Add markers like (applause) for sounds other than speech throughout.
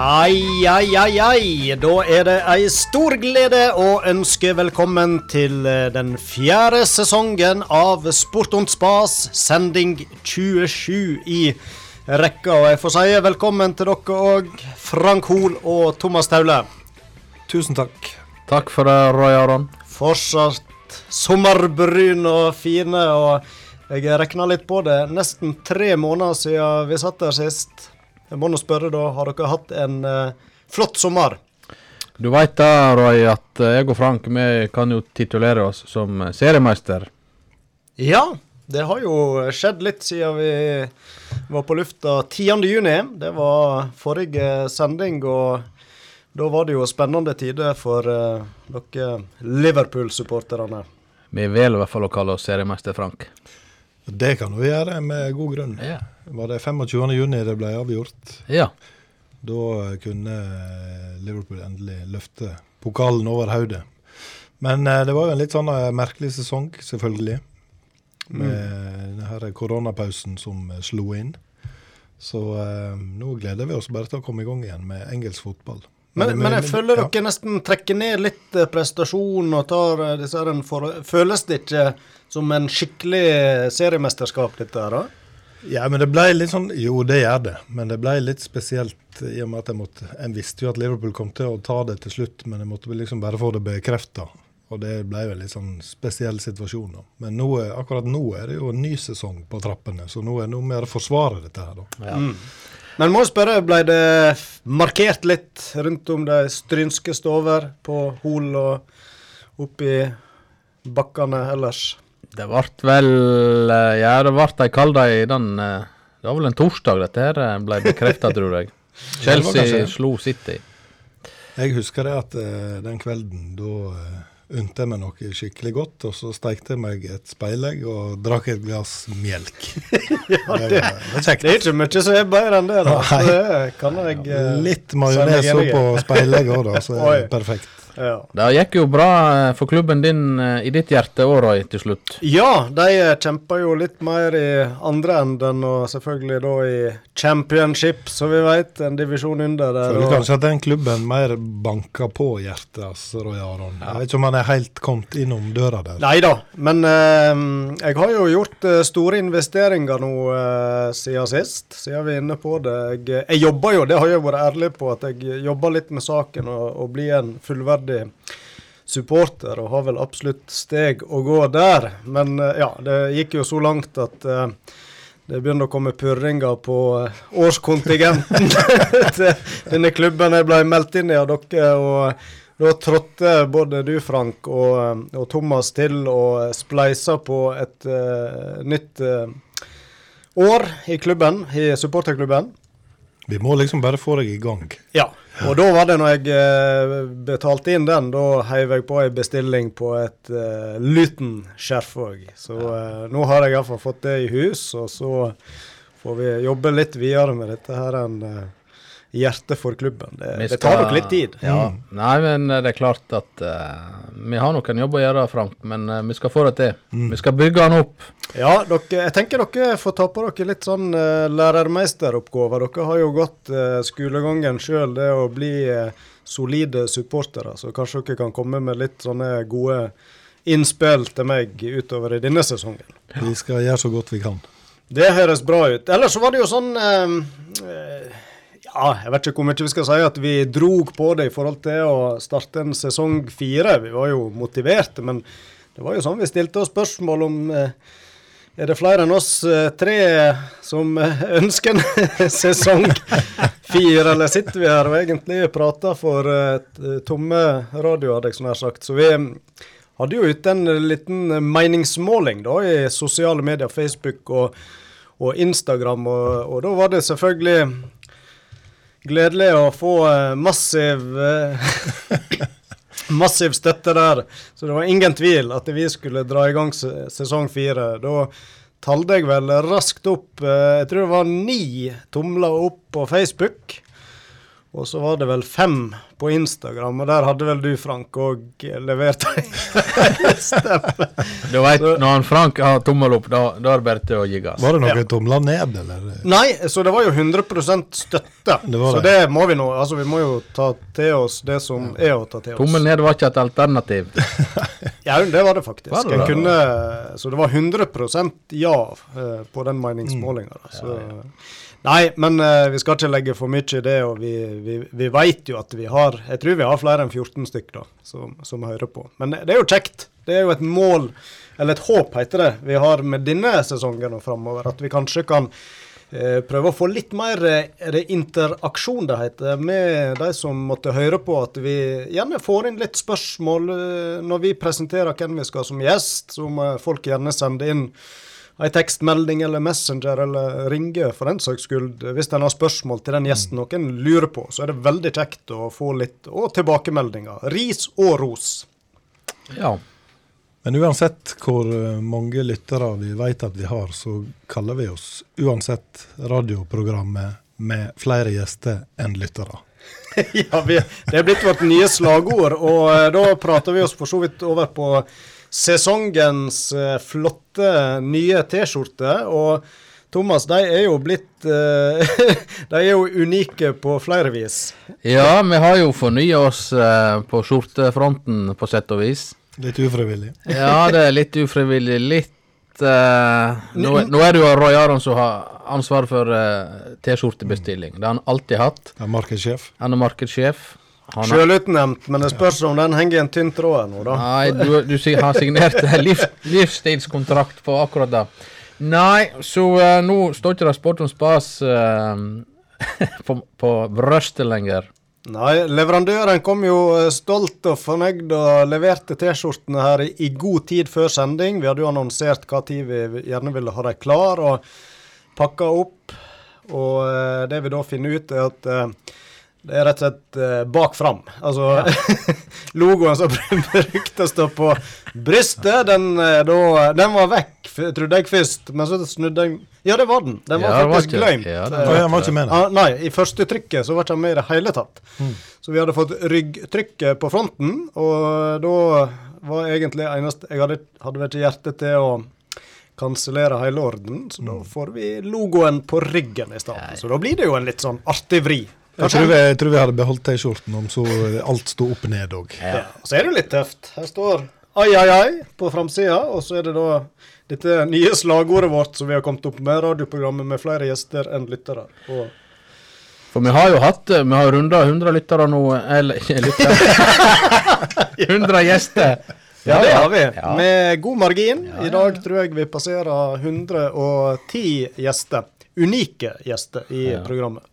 Ai, ai, ai, ai. Da er det ei stor glede å ønske velkommen til eh, den fjerde sesongen av Sport und Spas, sending 27 i rekka. Og jeg får si velkommen til dere òg, Frank Hoel og Thomas Taule. Tusen takk. Takk for det, Roy Aron. Fortsatt sommerbrun og fine. og Jeg regna litt på det. Nesten tre måneder siden vi satt der sist. Jeg må nå spørre, da. Har dere hatt en uh, flott sommer? Du veit da, Roy, at uh, jeg og Frank vi kan jo titulere oss som seriemeister. Ja, det har jo skjedd litt siden vi var på lufta 10.6. Det var forrige sending, og da var det jo spennende tider for dere Liverpool-supporterne. Vi velger i hvert fall å kalle oss seriemester, Frank. Det kan vi gjøre med god grunn. Ja. Var det 25.6 det ble avgjort? Ja. Da kunne Liverpool endelig løfte pokalen over hodet. Men eh, det var jo en litt sånn eh, merkelig sesong, selvfølgelig. Med mm. koronapausen som slo inn. Så eh, nå gleder vi oss bare til å komme i gang igjen med engelsk fotball. Men, men, jeg føler dere nesten trekker ned litt prestasjon og tar disse her for, Føles det ikke som en skikkelig seriemesterskap, dette her? da? Ja, men det ble litt sånn Jo, det gjør det. Men det ble litt spesielt i og med at jeg måtte Jeg visste jo at Liverpool kom til å ta det til slutt, men jeg måtte liksom bare få det bekrefta. Og det ble jo en litt sånn spesiell situasjon. da. Men nå, akkurat nå er det jo en ny sesong på trappene, så nå er det noe mer å forsvare dette her, da. Ja. Mm. Men må spørre, ble det markert litt rundt om de strynske stover på Hol og oppi bakkene ellers? Det ble vel eh, Ja, det ble ei kald i den eh, Det var vel en torsdag dette her eh, ble bekrefta, tror jeg. (laughs) Chelsea slo City. Jeg husker det at den kvelden da unte jeg meg noe skikkelig godt, og så stekte jeg meg et speilegg og drakk et glass melk. (laughs) ja, det, det, det, er ikke mye som er bedre enn det. da. (laughs) Det kan jeg, ja, Litt majones på speilegget òg, da, så er det (laughs) perfekt. Ja. Det gikk jo bra eh, for klubben din eh, i ditt hjerte òg, Roy, til slutt. Ja, de kjempa kjemper jo litt mer i andre enden, og selvfølgelig da i championship, som vi vet, en divisjon under der. Føler kanskje at den klubben mer banker på hjertet, altså, Roy Aron. Ja. Jeg vet ikke om han er helt kommet innom døra der. Nei da, men eh, jeg har jo gjort eh, store investeringer nå eh, siden sist, siden vi er inne på det. Jeg, jeg jobber jo, det har jeg vært ærlig på, at jeg jobber litt med saken og, og blir en fullverdig iherdig supporter og har vel absolutt steg å gå der. Men eh, ja, det gikk jo så langt at uh, det begynner å komme purringer på uh, årskontingenten (laughs) til denne klubben jeg ble meldt inn i av dere. og da trådte både du, Frank, og, og Thomas til og spleisa på et uh, nytt år i klubben, i supporterklubben. Vi må liksom bare få deg i gang. Ja. Og da var det når jeg eh, betalte inn den, da heiv jeg på ei bestilling på et uh, Luton-skjerf òg. Så uh, nå har jeg iallfall fått det i hus, og så får vi jobbe litt videre med dette her. enn uh, hjerte for klubben. Det, skal, det tar nok litt tid. Ja. Mm. Nei, men det er klart at uh, vi har nok en jobb å gjøre, Frank. Men uh, vi skal få det til. Mm. Vi skal bygge den opp. Ja, dere, jeg tenker dere får ta på dere litt sånn uh, lærermeisteroppgaver. Dere har jo gått uh, skolegangen sjøl, det å bli solide supportere. Så kanskje dere kan komme med litt sånne gode innspill til meg utover i denne sesongen. Vi skal gjøre så godt vi kan. Det høres bra ut. Ellers så var det jo sånn ja, jeg vet ikke hvor mye vi skal si at vi drog på det i forhold til å starte en sesong fire. Vi var jo motiverte, men det var jo sånn vi stilte oss spørsmål om eh, er det flere enn oss eh, tre som eh, ønsker en (laughs) sesong fire, eller sitter vi her og egentlig prater for tomme radioer, hadde jeg som nær sagt. Så vi hadde jo ute en liten meningsmåling da i sosiale medier, Facebook og, og Instagram, og, og da var det selvfølgelig Gledelig å få uh, massiv uh, (laughs) Massiv støtte der. Så det var ingen tvil at vi skulle dra i gang sesong fire. Da talte jeg vel raskt opp uh, Jeg tror det var ni tomler opp på Facebook. Og så var det vel fem på Instagram, og der hadde vel du, Frank, òg levert ei (laughs) stemme. Du vet, når han Frank har tommel opp, da, da er det bare til å gi gass. Var det noen Ja. tomler ned, eller? Nei, så det var jo 100 støtte. Det så det. det må vi nå. Altså, vi må jo ta til oss det som er å ta til oss. Tommel ned var ikke et alternativ. (laughs) Ja, det var det faktisk. Var det det? kunne, så det var 100% ja eh, på den meningsmålinga. Mm. Så Nei, men uh, vi skal ikke legge for mye i det. Og vi, vi, vi veit jo at vi har Jeg tror vi har flere enn 14 stykk da, som, som hører på. Men det er jo kjekt. Det er jo et mål, eller et håp heter det, vi har med denne sesongen og framover. At vi kanskje kan uh, prøve å få litt mer eh, er det interaksjon det heter, med de som måtte høre på. At vi gjerne får inn litt spørsmål eh, når vi presenterer hvem vi skal som gjest. som folk gjerne sender inn ei tekstmelding eller Messenger eller ringe for den saks skyld. Hvis en har spørsmål til den gjesten noen lurer på, så er det veldig kjekt å få litt og tilbakemeldinger. Ris og ros. Ja. Men uansett hvor eh, mange lyttere vi vet at vi har, så kaller vi oss uansett radioprogrammet med flere gjester enn lyttere. (laughs) ja, vi, det er blitt vårt nye slagord, og eh, da prater vi oss for så vidt over på sesongens eh, flotte nye T-skjorte. Og Thomas, de er jo blitt uh, (laughs) De er jo unike på flere vis. ja, vi har jo fornya oss uh, på skjortefronten, på sett og vis. Litt ufrivillig. Ja, det er litt ufrivillig. Litt uh, nå, nå er det jo Roy Aron som har ansvar for T-skjortebestilling. Det har han alltid hatt. Jeg er markedssjef. Han er markedssjef. Sjølutnevnt, men det spørs om den henger i en tynn tråd nå, da. nei, du, du har signert liv, (laughs) livs, livsstilskontrakt på akkurat det. Nei, så uh, nå står ikke det sport om spas uh, (laughs) på, på brøstet lenger. Nei, leverandøren kom jo eh, stolt og fornøyd og leverte T-skjortene her i, i god tid før sending. Vi hadde jo annonsert hva tid vi gjerne ville ha dem klar, og pakka opp. Og uh, det vi da finner ut, er at det er rett og slett eh, bak fram. Altså (laughs) logoen som (laughs) brukte å stå på brystet, den, eh, da, den var vekk, trodde jeg først. Men så snudde jeg Ja, det var den. Den var Ja, faktisk var ikke- glemt. ja, den Eh, jeg var ikke med. Ah, nei, i første trykket så var ikke han med i det hele tatt. Så vi hadde fått ryggtrykket på fronten, og da var egentlig eneste Jeg hadde, hadde vel ikke hjerte til å kansellere hele orden, så da får vi logoen på ryggen i stedet. Så da blir det jo en litt sånn artig vri. Jeg tror, vi, jeg tror vi hadde beholdt T-skjorten om så alt sto opp ned òg. Ja. Så er det jo litt tøft. Her står ai, ai, ai på framsida, og så er det da dette nye slagordet vårt som vi har kommet opp med, radioprogrammet med flere gjester enn lyttere. Og For vi har jo hatt eh, Vi har runda 100 lyttere nå, eller ikke (laughs) lyttere (laughs) 100 gjester. Ja, det har vi. Ja. Med god margin. I dag tror jeg vi passerer 110 gjester. Unike gjester i Ja. programmet.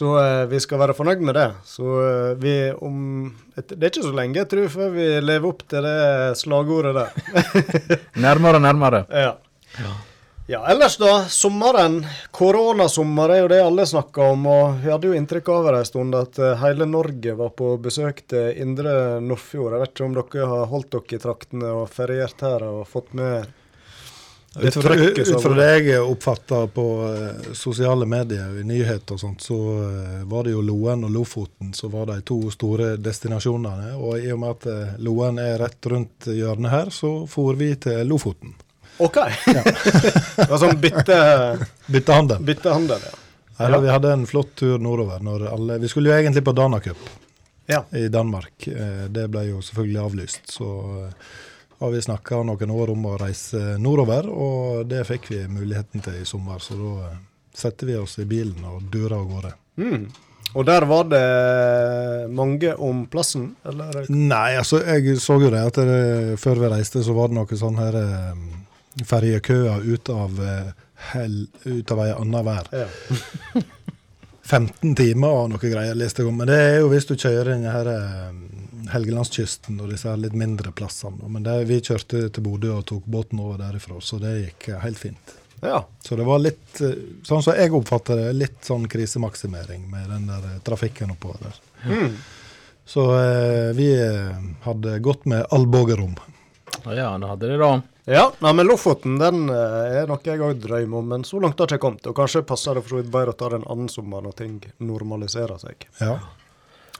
Så eh, vi skal være fornøyd med det. Så eh, vi om et, Det er ikke så lenge, jeg tror, før vi lever opp til det slagordet der. (laughs) Nærmere nærmere. Ja. Ja, ellers da, sommeren. Koronasommer er jo det alle snakker om. Og vi hadde jo inntrykk av det en stund at eh, hele Norge var på besøk til Indre Nordfjord. Jeg vet ikke om dere har holdt dere i traktene og feriert her og fått med Ut fra, det jeg oppfatta på eh, sosiale medier, i nyheter og sånt, så eh, var det jo Loen og Lofoten som var de to store destinasjonene. Og i og med at eh, Loen er rett rundt hjørnet her, så for vi til Lofoten. OK! (laughs) det var sånn bytte, Byttehandel. byttehandel, ja. Her, Vi hadde en flott tur nordover. Alle, vi skulle jo egentlig på Danacup Ja. i Danmark. Det ble jo selvfølgelig avlyst. Så har vi snakka noen år om å reise nordover, og det fikk vi muligheten til i sommer. Så da eh, setter vi oss i bilen og durer av gårde. Mm. Og der var det mange om plassen, eller? Nei, altså jeg så jo det at det, før vi reiste, så var det noen sånne her eh, ferjekøer ut av eh, hell, ut av ei anna vær. Ja. (laughs) 15 timer og noe greier, leste jeg om. Men det er jo hvis du kjører denne her eh, Helgelandskysten og disse litt mindre plassene. Men det, vi kjørte til Bodø og tok båten over derifra, så det gikk eh, helt fint. ja. Så det var litt, eh, sånn som jeg oppfatter det, litt sånn krisemaksimering med den der eh, trafikken oppover der. Mm. Så eh, vi hadde gått med albuerom. Ja, det hadde de da. Ja, nei, men Lofoten den er noe jeg òg drømmer om, men så langt har jeg ikke kommet. Og kanskje passer det for så vidt bedre å ta det en annen sommer når ting normaliserer seg. Ja.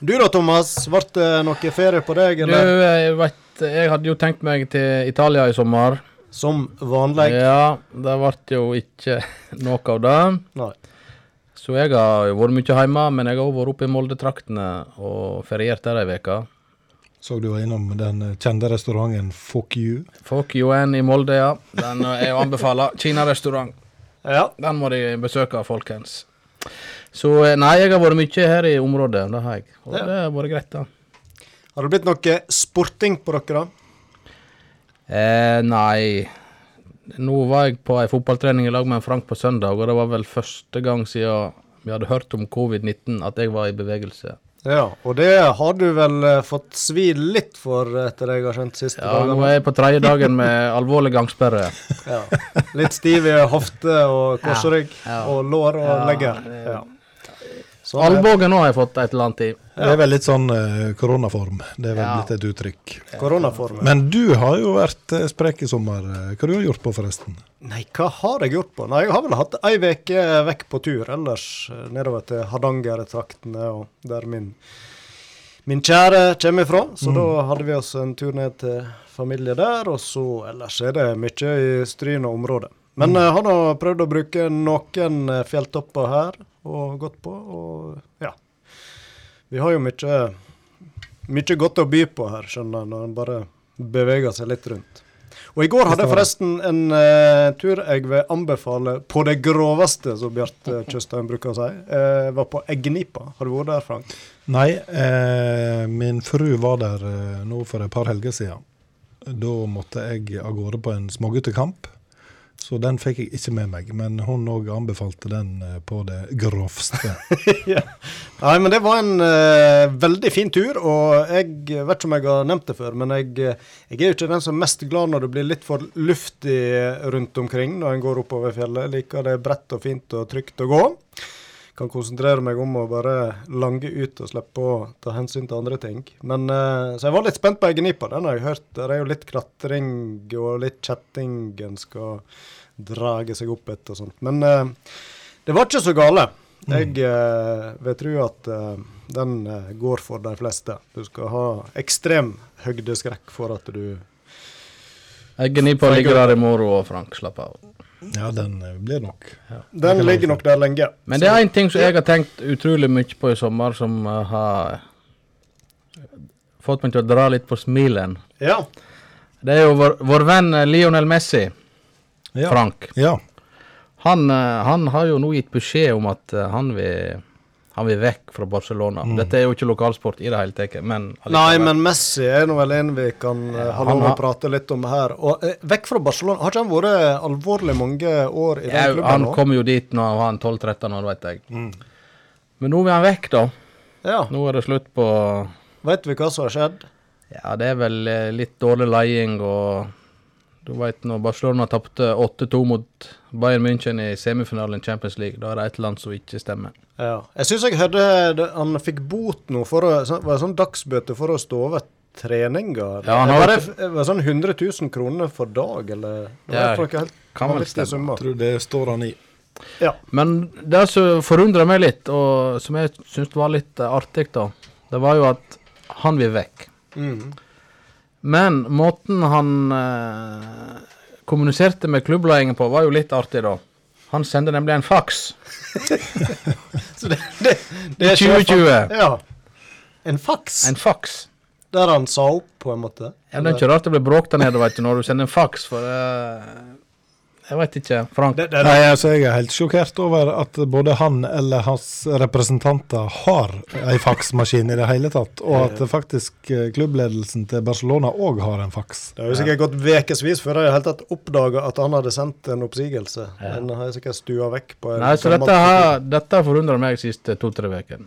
Du da, Thomas. Ble det noe ferie på deg, eller? Du, jeg vet, jeg hadde jo tenkt meg til Italia i sommer. Som vanlig? Ja, det ble jo ikke (laughs) noe av det. Nei. Så jeg har jo vært mye hjemme, men jeg har også vært oppe i Molde-traktene og feriert der ei uke. Så du var innom den eh, kjente restauranten Fuck You. Fuck UN i Molde, ja. Den er jo anbefala. (laughs) Kinarestaurant. Ja. Den må de besøke, folkens. Så eh, nei, jeg har vært mye her i området, det har jeg. Og Ja. det har vært greit, da. Har det blitt noe sporting på dere, da? Eh, nei. Nå var jeg på ei fotballtrening i lag med Frank på søndag, og det var vel første gang siden vi hadde hørt om covid-19 at jeg var i bevegelse. Ja, og det har du vel eh, fått svi litt for, etter det jeg har skjønt siste Ja, nå er jeg på tredje dagen med (laughs) alvorlig gangsperre. Ja. Litt stiv i hofte og korsrygg Ja. og lår og Ja, legger. Ja. Sånn. Albuen nå har jeg fått et eller annet i. Det er vel litt sånn uh, koronaform. Det er vel Ja. litt et uttrykk. Koronaform. Men du har jo vært eh, sprek i sommer. Hva Hva du har gjort på, forresten? Nei, hva har jeg gjort på? Nei, Jeg har vel hatt ei uke vekk på tur, ellers eh, nedover til Hardanger-traktene og der min, min kjære kommer ifra. Så da hadde vi oss en tur ned til familie der, og så ellers er det mye i Stryn og området. Men jeg har nå prøvd å bruke noen eh, fjelltopper her og gått på, og ja. Vi har jo mye, mye godt å by på her, skjønner jeg, når en bare beveger seg litt rundt. Og i går hadde jeg forresten en uh, tur jeg vil anbefale på det groveste, som Bjarte (laughs) Tjøstheim bruker å si. Uh, var på Eggnipa. Har du vært der, Frank? Nei, uh, min fru var der eh, nå for et par helger siden. Da måtte jeg av gårde på en småguttekamp, så den fikk jeg ikke med meg. Men hun òg anbefalte den eh, på det grovste. (laughs) ja. Nei, men det var en uh, veldig fin tur, og jeg vet ikke om jeg har nevnt det før, men jeg, eh, jeg er jo ikke den som er mest glad når det blir litt for luftig rundt omkring når en går oppover fjellet. Jeg liker det bredt og fint og trygt å gå. Kan konsentrere meg om å bare lange ut og slippe å ta hensyn til andre ting. Men, uh, så jeg var litt spent på egenipa. Den har jeg hørt. Der er jo litt klatring og litt kjetting en skal drage seg opp etter og sånt. Men eh, det var ikke så gale. Jeg eh, vil tro at eh, den eh, går for de fleste. Du skal ha ekstrem høydeskrekk for at du Jeg gnir på ligger der i morgen og Frank, slapp av. Ja, den eh, blir nok. Den ligger nok der lenge. Men det er én ting som jeg har tenkt utrolig mye på i sommer, som uh, har fått meg til å dra litt på smilen. Ja. Det er jo vår, vår venn Lionel Messi, Ja. Frank. Ja. Han, eh, han har jo nå gitt beskjed om at eh, han vil, han vil vekk fra Barcelona. Dette er jo ikke lokalsport i det hele tatt, men Mm. Nei, men Messi er nå vel en vi kan eh, ha lov å prate litt om her. Og eh, vekk fra Barcelona. Har ikke han vært alvorlig mange år i den ja, klubben Han nå? kom jo dit når han var en 12-13 år, vet jeg. Men nå vil han vekk, da. Ja. Nå er det slutt på Vet vi hva som har skjedd? Ja, det er vel litt dårlig leding og Du vet når Barcelona tapte 8-2 mot Bayern München i semifinalen i Champions League, da er det et eller annet som ikke stemmer. Ja. Jeg syns jeg hørte det, han fikk bot nå for å var det sånn dagsbøte for å stå over treninger. Ja, han har var, det, var sånn 100 000 kroner for dag, eller Ja, det ikke helt kan vel stemme. Jeg Tror det står han i. Ja. Men det som forundra meg litt, og som jeg syns var litt artig, da, det var jo at han vil vekk. Mm. Men måten han eh, kommuniserte med klubbledelsen på, var jo litt artig, da. Han sendte nemlig en faks. (laughs) Så det, det, det I 2020. Ja. En faks? En faks. Der han sa opp, på en måte? Ja, det er ikke rart det blir bråk der nede, vet du, når du sender en faks, for eh, Jeg veit ikke. Frank? Det, det, Nei, altså Jeg er helt sjokkert over at både han eller hans representanter har ei faksmaskin i det hele tatt, og at faktisk eh, klubbledelsen til Barcelona òg har en faks. det har jo sikkert gått ukevis før de i det hele tatt oppdaga at han hadde sendt en oppsigelse. Ja. Den har jeg sikkert stua vekk på en Nei, så dette har, dette forundrer meg de siste to-tre ukene.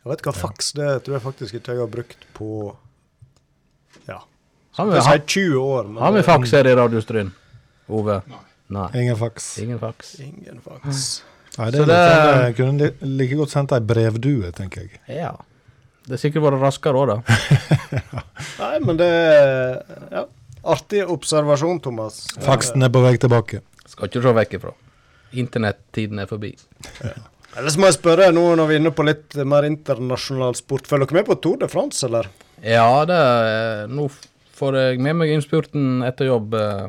Jeg vet hva faks det tror jeg faktisk ikke jeg har brukt på Ja. Skal vi si 20 år, men har vi faks her i Radiostryn. Ove? Nei. Ingen faks. Ingen faks. Ingen faks. Nei, det, Så er det- sånn, jeg kunne li- like godt sendt ei brevdue, tenker jeg. Ja. Det er sikkert vært raskere òg, da. (laughs) Nei, men det Ja. artig observasjon, Thomas. Faksten er på vei tilbake. Skal ikke se vekk ifra. Internettiden er forbi. Ellers må jeg spørre nå når vi er inne på litt mer internasjonal sport. Følger dere med på Tour de France, eller? Ja, det er, nå får jeg med meg innspurten etter jobb. eh,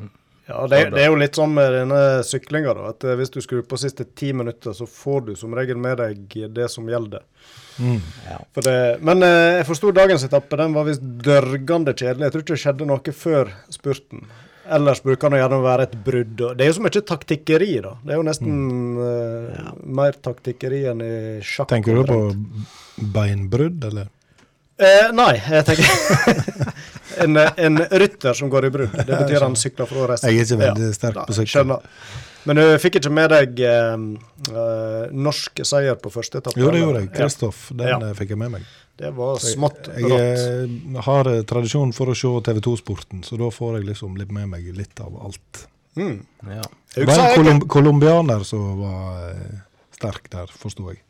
Ja, det, det er jo litt sånn med denne syklinga, da. At eh, hvis du skrur på siste ti minutter, så får du som regel med deg det som gjelder. Mm. Ja. For det, men eh, jeg forsto dagens etappe. Den var visst dørgende kjedelig. Jeg tror ikke det skjedde noe før spurten. Ellers bruker det gjerne å være et brudd. Det er jo så mye taktikkeri, da. Det er jo nesten eh, mer taktikkeri enn i sjakk. Tenker du på beinbrudd, eller? Eh, nei, jeg tenker (laughs) (laughs) en, en rytter som går i brudd. Det betyr han sykler for å reise. Jeg er ikke veldig sterk på sykkel. Skjønner. Men du fikk ikke med deg eh, norsk seier på første etappe? Jo, det gjorde jeg. Kristoff, den Ja. fikk jeg med meg. Det var smått Jeg rått. Jeg har tradisjon for å se TV2-sporten, så da får jeg liksom litt med meg litt av alt. Mm. Ja. Det var en kolumbianer som var sterk der, forsto jeg.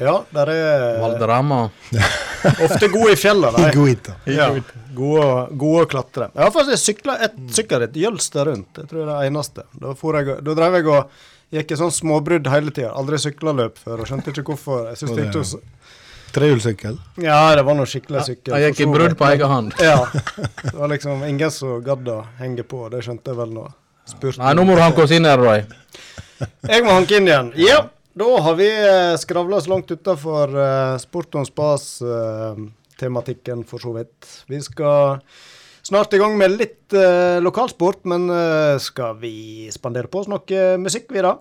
Ja, der er Valderama. (laughs) ofte gode i fjellet. (laughs) de. Iguita. Ja, gode, gode å klatre. Jeg har faktisk sykla et sykkelritt Jølster rundt. Jeg tror det er det eneste. Da, for jeg, da drev jeg og gikk i sånn småbrudd hele tida. Aldri sykla løp før og skjønte ikke hvorfor. Jeg synes det det- gikk så Trehjulssykkel. Ja, det var noe skikkelig sykkel. Jeg gikk i brudd på egen hånd. Ja. (laughs) Det var liksom ingen som gadd å henge på. Det skjønte jeg vel nå. Spurte Nei, nå må du hanke oss inn her, Roy. Jeg må hanke inn igjen. Ja, da har vi eh, skravla oss langt utafor uh, sport og spas-tematikken, for så vidt. Vi skal snart i gang med litt eh, lokalsport, men eh, skal vi spandere på oss noe musikk, vi da?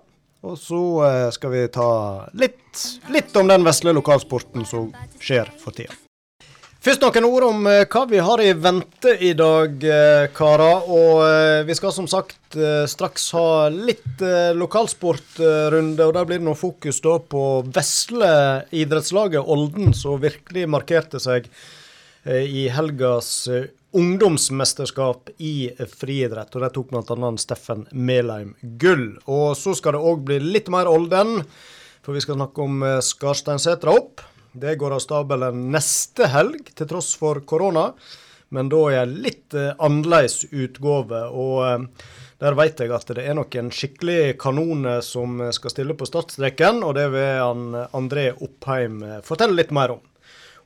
Og så eh, skal vi ta litt, litt om den vesle lokalsporten som skjer for tida. Først noen ord om eh, hva vi har i vente i dag, eh, karer. Og eh, vi skal som sagt straks ha litt lokalsportrunde, og der blir det noe fokus da på vesle idrettslaget Olden, som virkelig markerte seg i helgas ungdomsmesterskap i friidrett. Og der tok bl.a. Steffen Melheim gull. Og så skal det òg bli litt mer Olden, for vi skal snakke om Skarsteinsetra opp. Det går av stabelen neste helg, til tross for korona. Men da i en litt eh, annerledes utgave. Og eh, der vet jeg at det er noen skikkelig kanoner som skal stille på startstreken. Og det vil eh, André Oppheim eh, fortelle litt mer om.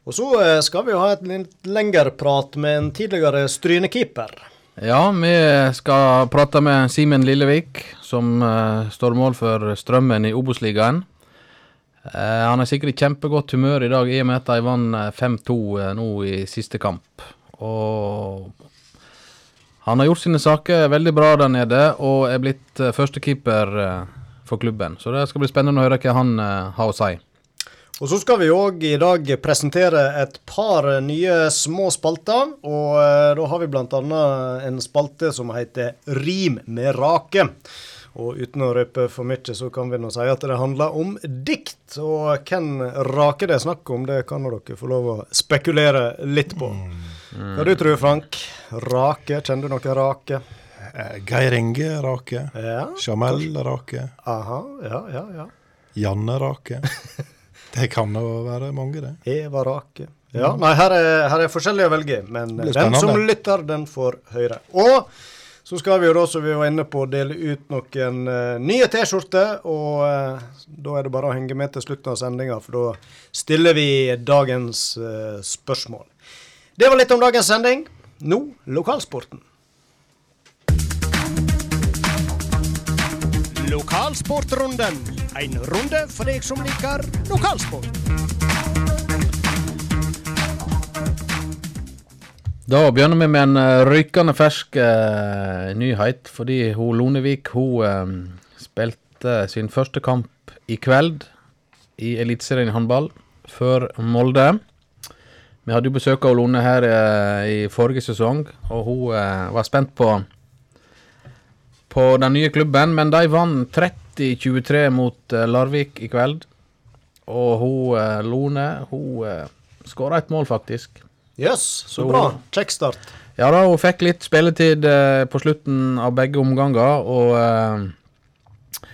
Og så eh, skal vi ha et litt lengre prat med en tidligere Stryne-keeper. Ja, vi skal prate med Simen Lillevik, som eh, står mål for Strømmen i Obos-ligaen. Eh, han er sikkert i kjempegodt humør i dag, i og med at de vant eh, 5-2 eh, nå i siste kamp. Og han har gjort sine saker veldig bra der nede, og er blitt førstekeeper for klubben. Så det skal bli spennende å høre hva han har å si. Og så skal vi òg i dag presentere et par nye små spalter. Og da har vi bl.a. en spalte som heter Rim med rake. Og uten å røpe for mye, så kan vi nå si at det handler om dikt. Og hvem rake det er snakk om, det kan dere få lov å spekulere litt på. Hva du tror Frank? Rake? Kjenner du noe rake? Eh, Geir Inge Rake. Ja. Jamel Rake. Aha, ja, ja, ja. Janne Rake. (laughs) Det kan jo være mange, det. Eva Rake. Ja, nei, her er, her er forskjellige å velge, men den som lytter, den får høre. Og så skal vi jo da, som vi var inne på, dele ut noen uh, nye T-skjorter. Og uh, da er det bare å henge med til slutten av sendinga, for da stiller vi dagens uh, spørsmål. Det var litt om dagens sending. Nå lokalsporten. Lokalsportrunden. En runde for deg som liker lokalsport. Da begynner vi med en eh, rykende fersk uh, nyhet, fordi hun Lonevik hun eh, spilte sin første kamp i kveld i Eliteserien i håndball før Molde. Vi hadde jo besøk av Lone her uh, i forrige sesong, og hun uh, var spent på på den nye klubben, men de vant 30-23 mot eh, Larvik i kveld. Og hun eh, Lone, hun skåra et mål, faktisk. Jøss, så Så- bra. Kjekk start. Ja da, hun fikk litt spilletid eh, på slutten av begge omganger, og eh,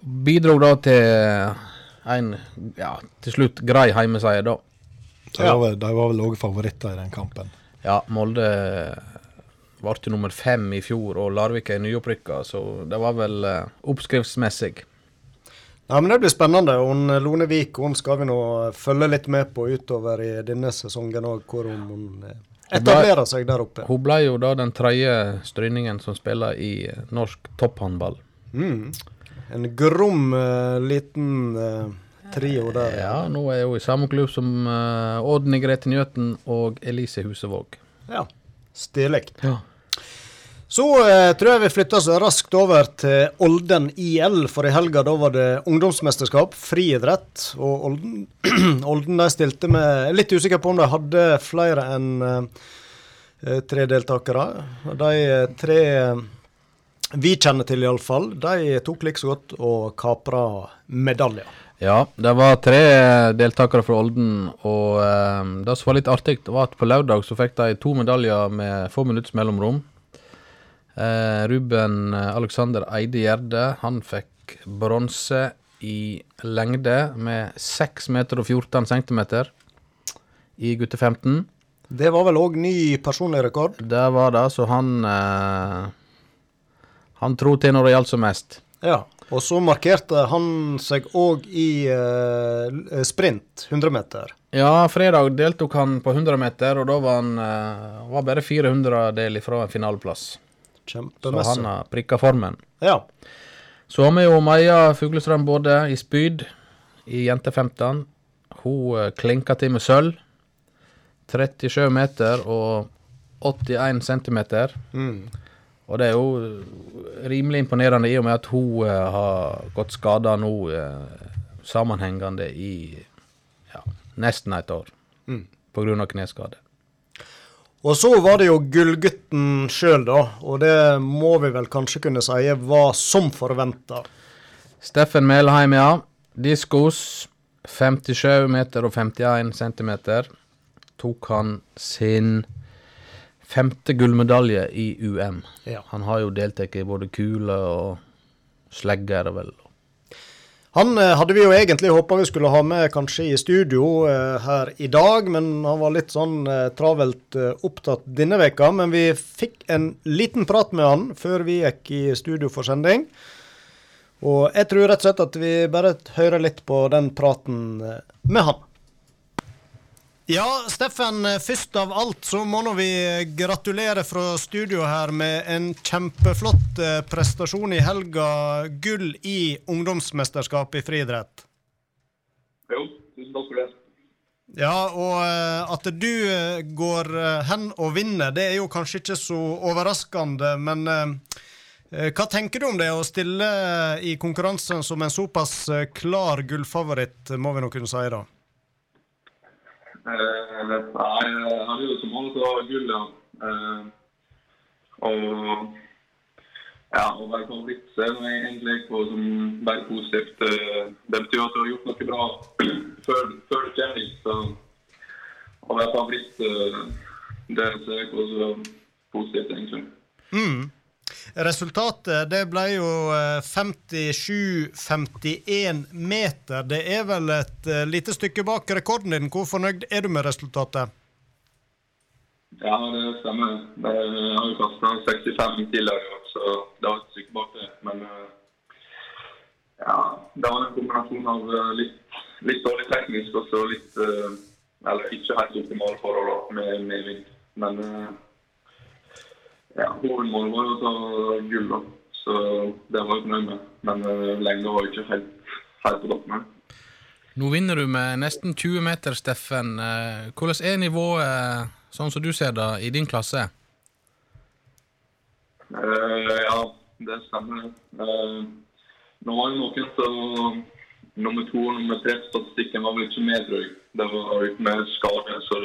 bidro da til en, ja, til slutt grei heimeseier, da. De var vel, de var vel òg favoritter i den kampen. Ja, Molde ble jo nummer fem i fjor, og Larvik er nyopprykka, så det var vel eh, oppskriftsmessig. Ja, men Det blir spennende. Hun, Lone Vik hun skal vi nå følge litt med på utover i denne sesongen òg, hvor hun, hun eh, etablerer seg der oppe. Hun ble jo da den tredje stryningen som spiller i norsk topphåndball. Mm. En grom uh, liten uh, trio der. Ja, nå er hun i samme klubb som uh, Oddny Grete Njøten og Elise Husevåg. Ja, Stilig. Ja. Så eh, tror jeg vi flytter oss raskt over til Olden IL, for i helga da var det ungdomsmesterskap, friidrett. Og Olden, (clears throat) Olden de stilte med litt usikker på om de hadde flere enn eh, tre deltakere. De eh, tre eh, vi kjenner til, iallfall, de tok like så godt og kapra medaljer. Ja, det var tre deltakere fra Olden, og eh, det som var litt artig, var at på lørdag så fikk de to medaljer med få minutts mellomrom. Eh, Ruben Alexander Eide Gjerde, han fikk bronse i lengde med 6 meter og 14 centimeter i gutte 15. Det var vel òg ny personlig rekord? Det var det, så han eh, Han tror til når det gjaldt som mest. Ja. Og så markerte han seg òg i eh, sprint, 100 meter. Ja, fredag deltok han på 100 meter, og da var han eh, var bare 400 del ifra en finaleplass. Så han har prikka formen. Ja. Så har vi jo Maja Fuglestrøm både i spyd i jente 15. Hun eh, klinka til med sølv. 37 meter og 81 centimeter. Mm. Og det er jo rimelig imponerende i og med at hun eh, har gått skada nå eh, sammenhengende i ja, nesten et år. Mm. Av kneskade. Og så var det jo gullgutten sjøl, da. Og det må vi vel kanskje kunne si var som forventa. Steffen Melheim, ja. Diskos 57 meter og 51 centimeter. Tok han sin femte gullmedalje i UM. Ja. Han har jo deltatt i både kule og slegger, vel. Han eh, hadde vi jo egentlig håpa vi skulle ha med kanskje i studio eh, her i dag, men han var litt sånn eh, travelt opptatt denne veka. Men vi fikk en liten prat med han før vi gikk i studio for sending. Og jeg tror rett og slett at vi bare hører litt på den praten med han. Ja, Steffen, først av alt så må nå vi gratulere fra studio her med en kjempeflott eh, prestasjon i helga. Gull i ungdomsmesterskapet i friidrett. Jo, tusen takk for det. Ja, og eh, at du eh, går hen og vinner, det er jo kanskje ikke så overraskende, men hva tenker du om det å stille i konkurransen som en såpass klar gullfavoritt, må vi nå kunne si da? Nei, jeg hadde jo som så gull, ja. Eh, og ja, å være favoritt så er det egentlig på som bare positivt. Eh, det betyr at du har gjort noe bra (clears throat) før, før du. Så å være favoritt, eh, det ser jeg på som positivt, egentlig. Mm. Resultatet det ble jo eh, 57-51 meter. Det er vel et eh, lite stykke bak rekorden din. Hvor fornøyd er du med resultatet? Ja, det stemmer. Jeg har jo kasta 65 tidligere, så det var et stykke bak det. Men eh, ja, det var en kombinasjon av eh, litt, litt dårlig teknisk og så litt eh, Eller ikke helt optimale forhold med, med vind. Men eh, ja, hovedmålet var å ta gull, da. Så det var jeg fornøyd med. Men uh, lengda var ikke helt, helt på toppen. Nå vinner du med nesten 20 meter, Steffen. Eh, Hvordan er nivået, eh, sånn som du ser det, i din klasse? Uh, ja, det stemmer. Uh, nå var det noen som Nummer to og nummer tre statistikken var vel ikke med, tror jeg. Det var litt mer skade, så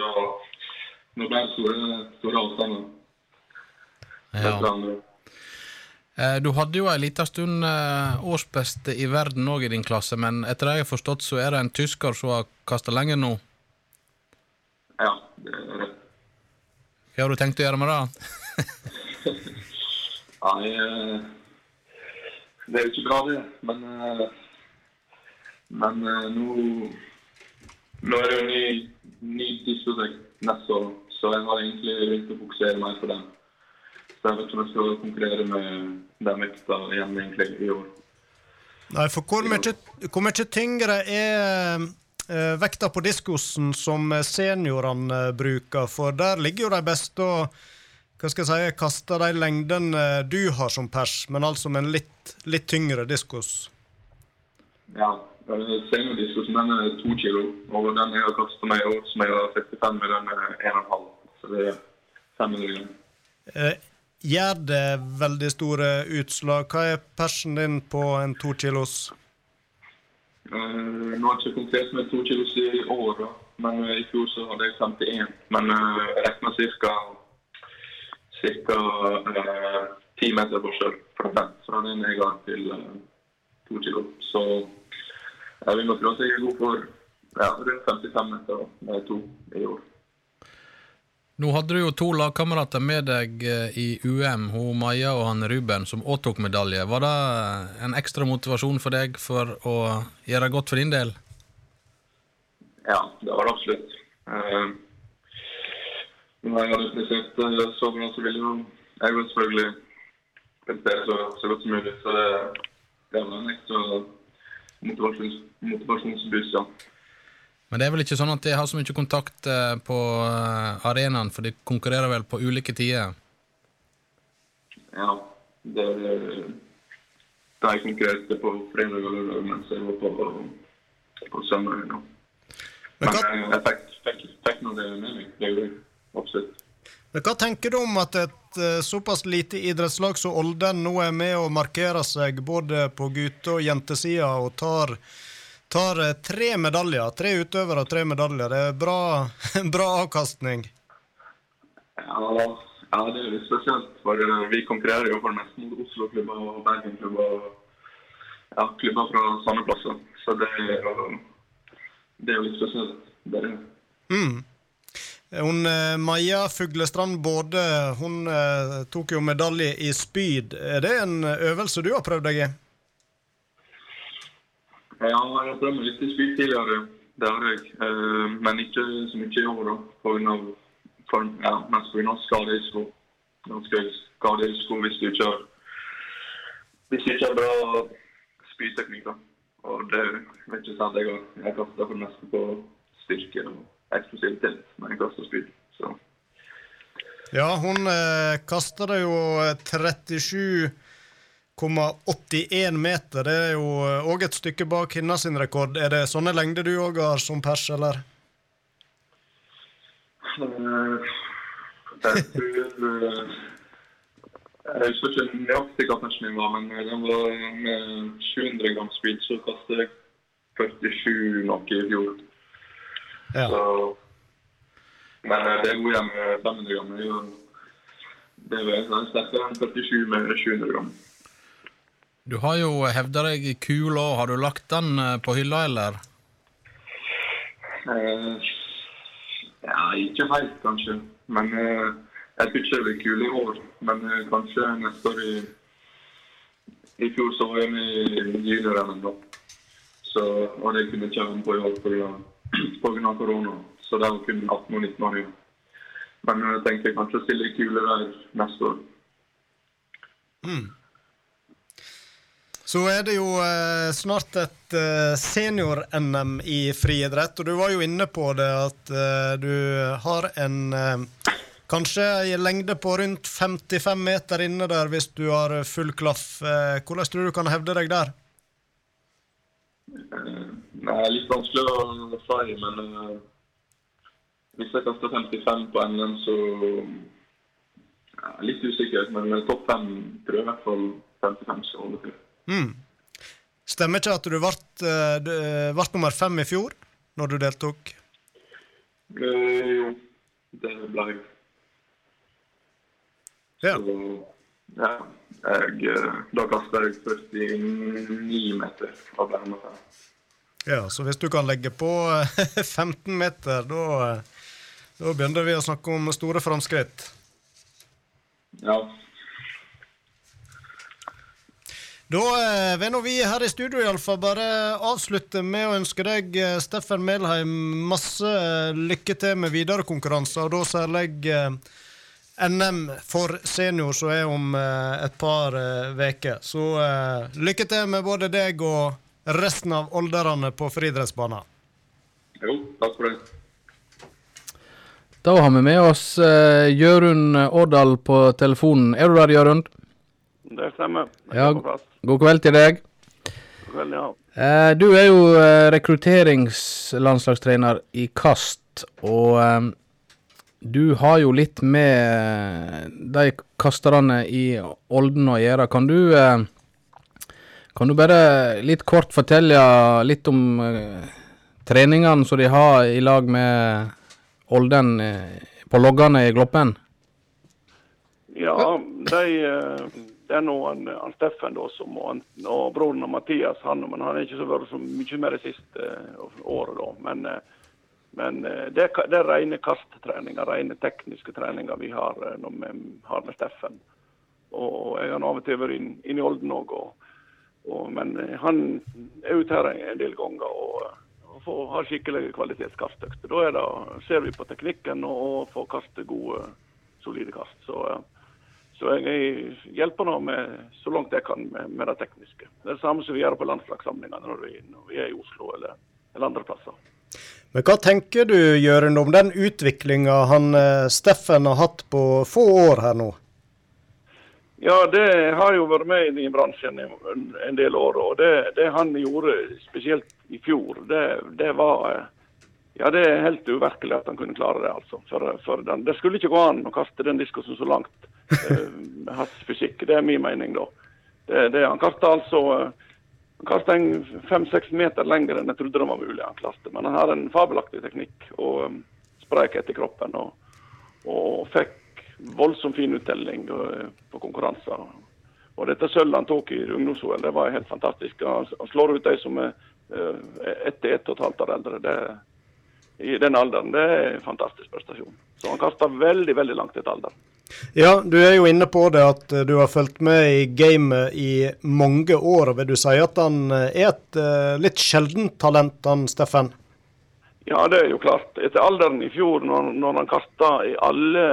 Nå ble det store, store avstander. Ja. Eh, Du hadde jo en liten stund eh, årsbeste i verden òg i din klasse, men etter det jeg har forstått, så er det en tysker som har kasta lenger nå. Ja, det er. Hva har du tenkt å gjøre med det? (laughs) Nei, eh, det er jo ikke bra, det. Men, men nå Nå er det jo ny, ny diskotek neste år, så jeg har egentlig begynt å fokusere mer på den. Ikke om jeg skal konkurrere med den vekta igjen egentlig i år. Nei, for hvor mye, hvor mye tyngre er eh, vekta på diskosen som seniorene eh, bruker? For der ligger jo de beste og hva skal jeg si, kaster de lengdene du har som pers, men altså med en litt, litt tyngre diskos. Ja, eh, seniordiskusen den er to kilo, og den jeg har kastet meg i år, som jeg har 65 med, den er 1,5. Så det er 500 gram. Eh, Gjør det veldig store utslag? Hva er persen din på en to kilos? Uh, nå har jeg ikke konkurrert med to kilos i år, da. men uh, i fjor så hadde jeg 51. Men uh, jeg regner ca. ca. ti meter forskjell fra den, fra den jeg har til to kilo. Så jeg vil nok tro at jeg er god for ja, rundt 55 meter med to i år. Nå hadde du jo to lagkamerater med deg eh, i UM, hun Maja og han Ruben, som òg tok medalje. Var det en ekstra motivasjon for deg for å gjøre godt for din del? Ja, det var det absolutt. Uh, når jeg hadde prestert så bra, så ville jeg jo selvfølgelig prestere så, så, godt som mulig. Så det, var en ekstra motivasjons, motivasjonsboost, ja. Men det er vel ikke sånn at de har så mye kontakt eh, på eh, arenaen, for de konkurrerer vel på ulike tider? Ja, det er Da jeg konkurrerte på fredag og lørdag mens jeg var på, på søndag. Ja. Men jeg, jeg fikk, fikk, fikk noe det med meg. Det gjorde jeg absolutt. Men Hva tenker du om at et såpass lite idrettslag som Olden nå er med og markerer seg både på gutte- og jentesida og tar tar eh, tre medaljer. Tre utøvere og tre medaljer. Det er bra, (laughs) bra avkastning. Ja, ja, det er litt spesielt. For eh, vi konkurrerer jo for det meste mot Oslo-klubber og Bergen-klubber. Ja, klubber fra samme plasser. Så det er, jo, det er jo litt spesielt. Det er det. Mm. Hun, eh, Maja Fuglestrand Både hun tok jo medalje i spyd. Er det en øvelse du har prøvd deg i? Ja, jeg har prøvd meg litt i spyd tidligere. Det har jeg. Uh, men ikke så mye i år, da. På grunn av, for, ja, mest pga. skaderisiko. Ganske skaderisiko hvis du ikke har hvis du ikke har bra spyteknikk, da. Og det vet ikke sant, jeg har. Jeg kaster for det meste på styrke og eksplosivitet når jeg kaster spyd. Så. Ja, hun eh, kasta det jo 37 1,81 meter. Det er jo òg et stykke bak Hinna sin rekord. Er det sånne lengder du òg har som pers, eller? Eh, jeg husker ikke nøyaktig hva persen min var, men den var med 700 gram speed, så kastet jeg 47 noe i fjor. Ja. Så, men eh, det er igjen 500 gram. Det er sterkere enn 47 med 700 gram. Du har jo hevda deg i kula. Har du lagt den eh, på hylla, eller? Uh, ja, ikke helt, kanskje. Men uh, jeg tror ikke det blir kul i år. Men uh, kanskje neste år i I fjor så var jeg med i junior-NM, da. Så, og det kunne ikke være på i år pga. (clears throat) korona. Så det var kun 18- og 19 år igjen. Men jeg tenker kanskje å stille kule der neste år. Mm. Så er det jo eh, snart et eh, senior-NM i friidrett, og du var jo inne på det at eh, du har en eh, kanskje i lengde på rundt 55 meter inne der hvis du har full klaff. Eh, hvordan tror du du kan hevde deg der? Eh, det er litt vanskelig å si, men hvis jeg kaster 55 på NM, så ja, Litt usikker, men topp fem tror jeg i hvert fall 55 skal holde til. Mm. Stemmer ikke at du ble, uh, nummer fem i fjor, når du deltok? Eh, jo, det ble jeg. Ja. Så, ja. Jeg, eh, da kasta jeg 49 meter av ble nummer Ja, så hvis du kan legge på (laughs) 15 meter, da, da begynner vi å snakke om store framskritt. Ja, Da eh, vil nå vi her i studio iallfall bare avslutte med å ønske deg, eh, Steffen Melheim, masse eh, lykke til med videre konkurranser, og da særlig NM for senior som er om et par uker. Så lykke til med både deg og resten av olderne på friidrettsbanen. Jo, takk for det. Da har vi med oss uh, Jørund Årdal på telefonen. Er du der, Jørund? Det stemmer. Jeg Ja, er på plass. God kveld til deg. God kveld, ja. Eh, du er jo eh, rekrutteringslandslagstrener i kast, og eh, du har jo litt med de kasterne i Olden å gjøre. Kan du eh, Kan du bare litt kort fortelle litt om treningene som de har i lag med Olden på loggene i Gloppen? Ja, de, det er nå han, han Steffen da, som, han, og broren og Mathias, han, men han har ikke så vært så mye mer det siste eh, året. da. Men, eh, men eh, det, er rene kasttreninger, rene tekniske treninger vi har eh, når vi har med Steffen. Og, jeg har av og til vært inne inn i Olden òg. Men eh, han er ute her en, del ganger og, og har skikkelige kvalitetskastøkter. Da det, ser vi på teknikken og, og får kaste gode, solide kast. Så, eh, så jeg hjelper nå med, så langt jeg kan med, med det tekniske. Det er det samme som vi gjør på landslagssamlingene når vi, når vi er i Oslo eller, eller andre plasser. Men hva tenker du, Jørund, om den utviklinga han eh, Steffen har hatt på få år her nå? Ja, det har jo vært med i bransjen en, en del år. Og det, det han gjorde spesielt i fjor, det, det var eh, Ja, det er helt uvirkelig at han kunne klare det, altså. For, for den, det skulle ikke gå an å kaste den diskosen så langt hans fysikk. Det er min mening, da. Det, det, han kasta altså eh, han kastet en fem-seks meter lenger enn jeg trodde det var mulig. han klaste. Men han har en fabelaktig teknikk og um, sprekhet i kroppen. Og, og fikk voldsomt fin uttelling uh, på konkurranser. Og dette sølvet han tok i ungdoms-OL, det var helt fantastisk. Han, slår ut de som er ett til ett og et halvt år eldre. Det, I den alderen. Det er en fantastisk prestasjon. Så han kasta veldig, veldig langt etter alderen. Ja, du er jo inne på det at eh, du har fulgt med i gamet i mange år. Vil du si at han eh, er et eh, litt sjeldent talent, han Steffen? Ja, det er jo klart. Etter alderen i fjor, når, når han kasta i alle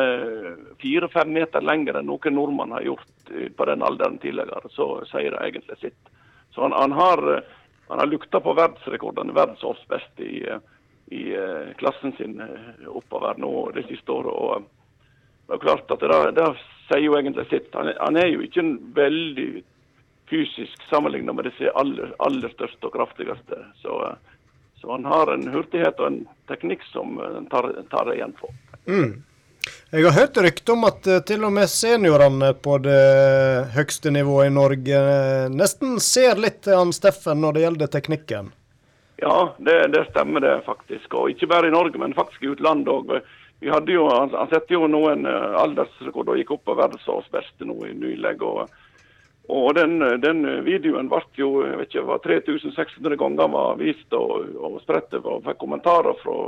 fire-fem meter lenger enn noen nordmann har gjort på den alderen tidligere, så sier det egentlig sitt. Så han, han har, han har lukta på verdensrekordene, verdensårsbest i, eh, i eh, klassen sin oppover nå det siste året. og det er klart at det, det sier jo egentlig sitt. Han, han er jo ikke en veldig fysisk sammenligna med disse aller, aller største og kraftigste. Så, eh, så han har en hurtighet og en teknikk som eh, han tar, tar igjen på. Jeg har hørt rykte om at eh, til og med seniorene på det høgste nivået i Norge nesten ser litt til han Steffen når det gjelder teknikken. Ja, det, det stemmer det faktisk. Og ikke bare i Norge, men faktisk i utlandet òg. Vi hadde jo, han, han setter jo noen uh, aldersrekord og gikk opp på verdensårsbeste nå i nylig. Og, og den, den videoen ble jo jeg vet ikke, var 3600 ganger var vist og, og spredt og fikk kommentarer fra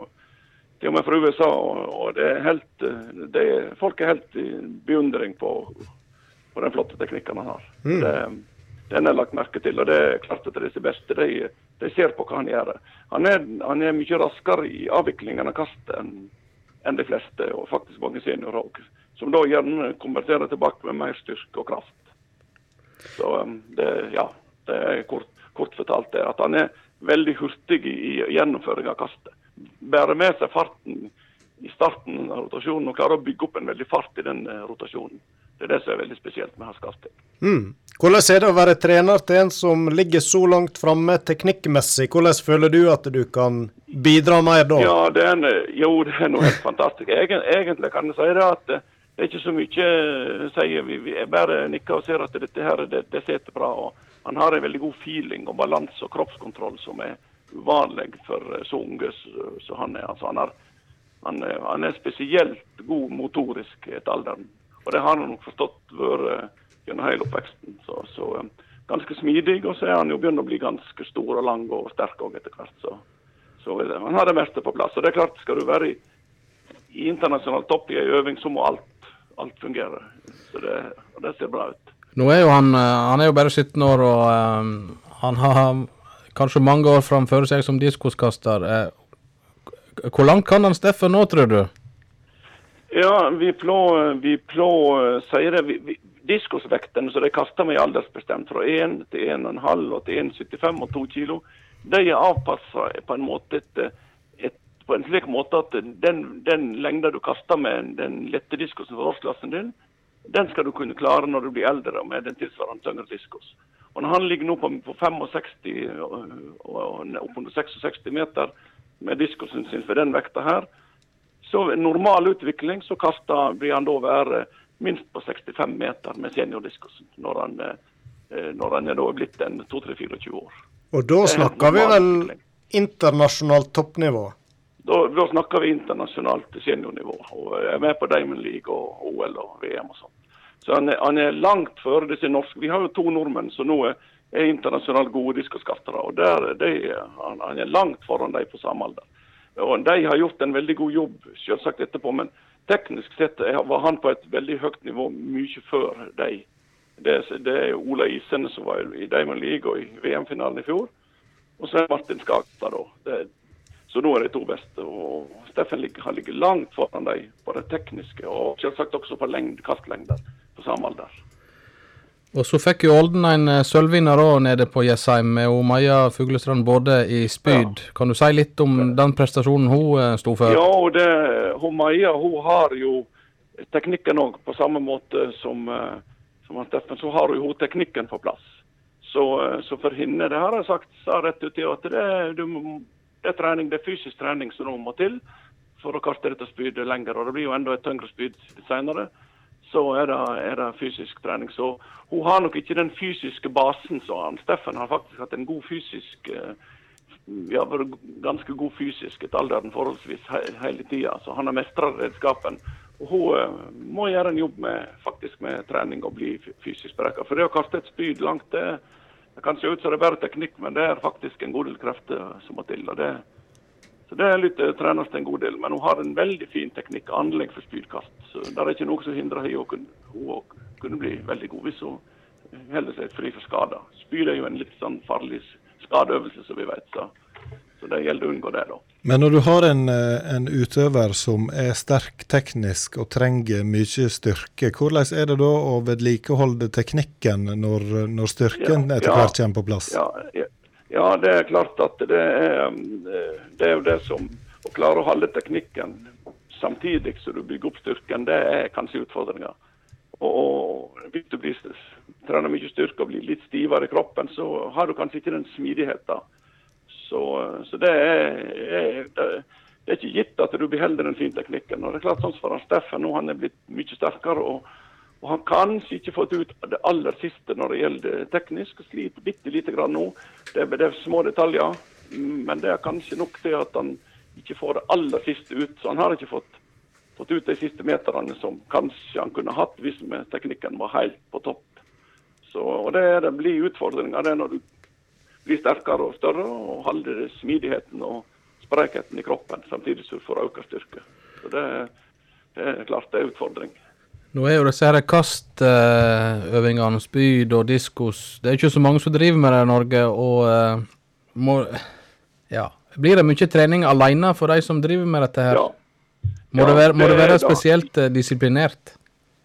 til og med fra USA. Og, og det er helt, det det, folk er helt i beundring på, på den flotte teknikken han har. Det, den er lagt merke til, og det er klart at disse beste de, de ser på hva han gjør. Han er, han er mye raskere i avviklingen av kastet enn enn de fleste, og faktisk mange seniorer òg. Som da gjerne konverterer tilbake med mer styrke og kraft. Så um, det, ja, det er kort, kort fortalt det. At han er veldig hurtig i, gjennomføring av kastet. Bærer med seg farten i starten av rotasjonen og klarer å bygge opp en veldig fart i den eh, rotasjonen. Det er det som er veldig spesielt med hans kasting. Mm. Hvordan er det å være trener til en som ligger så langt framme teknikkmessig? Hvordan føler du at du kan bidra mer da? Ja, det er, en- jo, det er noe helt fantastisk. Egen, egentlig kan jeg si det at eh, det er ikke så mye eh, sier vi. Vi bare nikker og ser at dette her, det, det sitter bra. og Han har en veldig god feeling og balanse og kroppskontroll som er uvanlig for eh, så unge som han er. Altså, han, er, han er spesielt god motorisk etter alderen. Og det har han nok forstått vært eh, gjennom hele oppveksten. Så, så eh, ganske smidig, og så er han jo begynt å bli ganske stor og lang og sterk også etter hvert. så så det, han har det meste på plass. Og det er klart, skal du være i, i internasjonal topp i ei øving, så må alt, alt fungere. Så det, og det ser bra ut. Nå er jo han eh, Han er jo bare 17 år, og um, han har kanskje mange år framfor seg som diskoskaster. Hvor langt kan han Steffen nå, tror du? Ja, vi plå, vi plå sier det. Vi, vi, Diskosvekten som de kaster med, er aldersbestemt fra 1 til 1,5 og til 1,75 og 2 kilo. De er avpassa på en måte etter på en slik måte at den, den lengda du kaster med den lette diskosen for årsklassen din, den skal du kunne klare når du blir eldre med den tilsvarende tyngre diskos. Og når han ligger nå på, på 65 og, og oppunder 66 meter med diskosen sin for den vekta her, så normal utvikling så kasta han da være minst på 65 meter med seniordiskusen når han, eh, når han er da blitt en 2-3-24 år. Og da snakker vi vel internasjonalt toppnivå? Da, da, snakker vi internasjonalt seniornivå. og Er med på Diamond League og OL og VM og sånn. Så han er, han er, langt før disse norske. Vi har jo to nordmenn som nå er, er internasjonalt gode diskoskastere. og der, de, han, han, er langt foran dem på samme alder. Og De har gjort en veldig god jobb selvsagt etterpå, men teknisk sett var han på et veldig høyt nivå mye før de. Det, det er Ola Isene som var i Diamond League og i VM-finalen i fjor. Og så er Martin Skagstad, da. Det, så nå er de to beste. og Steffen ligger, ligger langt foran dem på det tekniske, og selvsagt også på lengd, kastlengder på samme alder. Og så fikk jo Olden en eh, sølvvinner òg nede på Jessheim med Maja Fuglestrand både i spyd. Ja. Kan du si litt om den prestasjonen hun uh, sto for? Ja, det, hun Maja hun har jo teknikken òg, på samme måte som, uh, som Steffen. Så har hun teknikken på plass. Så, så, for henne, det har jeg sagt sa rett ut i at det, det, det, er trening, det er fysisk trening som nå må til for å kaste dette spydet lenger. Og det blir jo enda et tyngre spyd senere så er det, er det, fysisk trening. Så hun har nok ikke den fysiske basen som han. Steffen har faktisk hatt en god fysisk eh, ja, vært ganske god fysisk etter alderen forholdsvis he hele tida. Så han har mestra redskapen. Og hun uh, må gjøre en jobb med, faktisk med trening og bli fysisk spreka. For det å kaste et spyd langt, det, det kan se ut som det er bare teknikk, men det er faktisk en god del krefter som må til. og det så Det er litt uh, trenes en god del, men hun har en veldig fin teknikk og anlegg for spydkast. Så Det er ikke noe som hindrer henne å kunne, kunne bli veldig god hvis hun holder seg fri for skader. Spyd er jo en litt sånn farlig skadeøvelse, som vi vet. Så, så det gjelder å unngå det. da. Men når du har en, eh, en, utøver som er sterk teknisk og trenger mye styrke, hvordan er det da å vedlikeholde teknikken når, når styrken ja, etter hvert kommer på plass? Ja, ja, det er klart at det er, um, det er jo det som Å klare å holde teknikken samtidig som du bygger opp styrken, det er kanskje utfordringa. Og hvis du blir, trener mye styrke og blir litt stivere i kroppen, så har du kanskje ikke den smidigheten. Så, så det, er, er, det, er, ikke gitt at du beholder den fine teknikken. Og det er klart sånn for Steffen nå, han er blitt mye sterkere. og og han kanskje ikke fått ut det aller siste når det gjelder teknisk. Sliter bitte lite grann nå. Det er, det er små detaljer. Men det er kanskje nok til at han ikke får det aller siste ut. Så han har ikke fått, fått ut de siste meterne som kanskje han kunne hatt hvis teknikken var helt på topp. Så, og det, det blir utfordringer det når du blir sterkere og større og holder smidigheten og sprekheten i kroppen samtidig som du får økt styrke. Så det, det er klart det er utfordring. Nå er jo disse her kastøvingene, spyd og diskos Det er ikke så mange som driver med det i Norge. og uh, må, ja. Blir det mye trening alene for de som driver med dette her? Ja. Må, ja, det være, må det, det være spesielt da. Eh, disiplinert?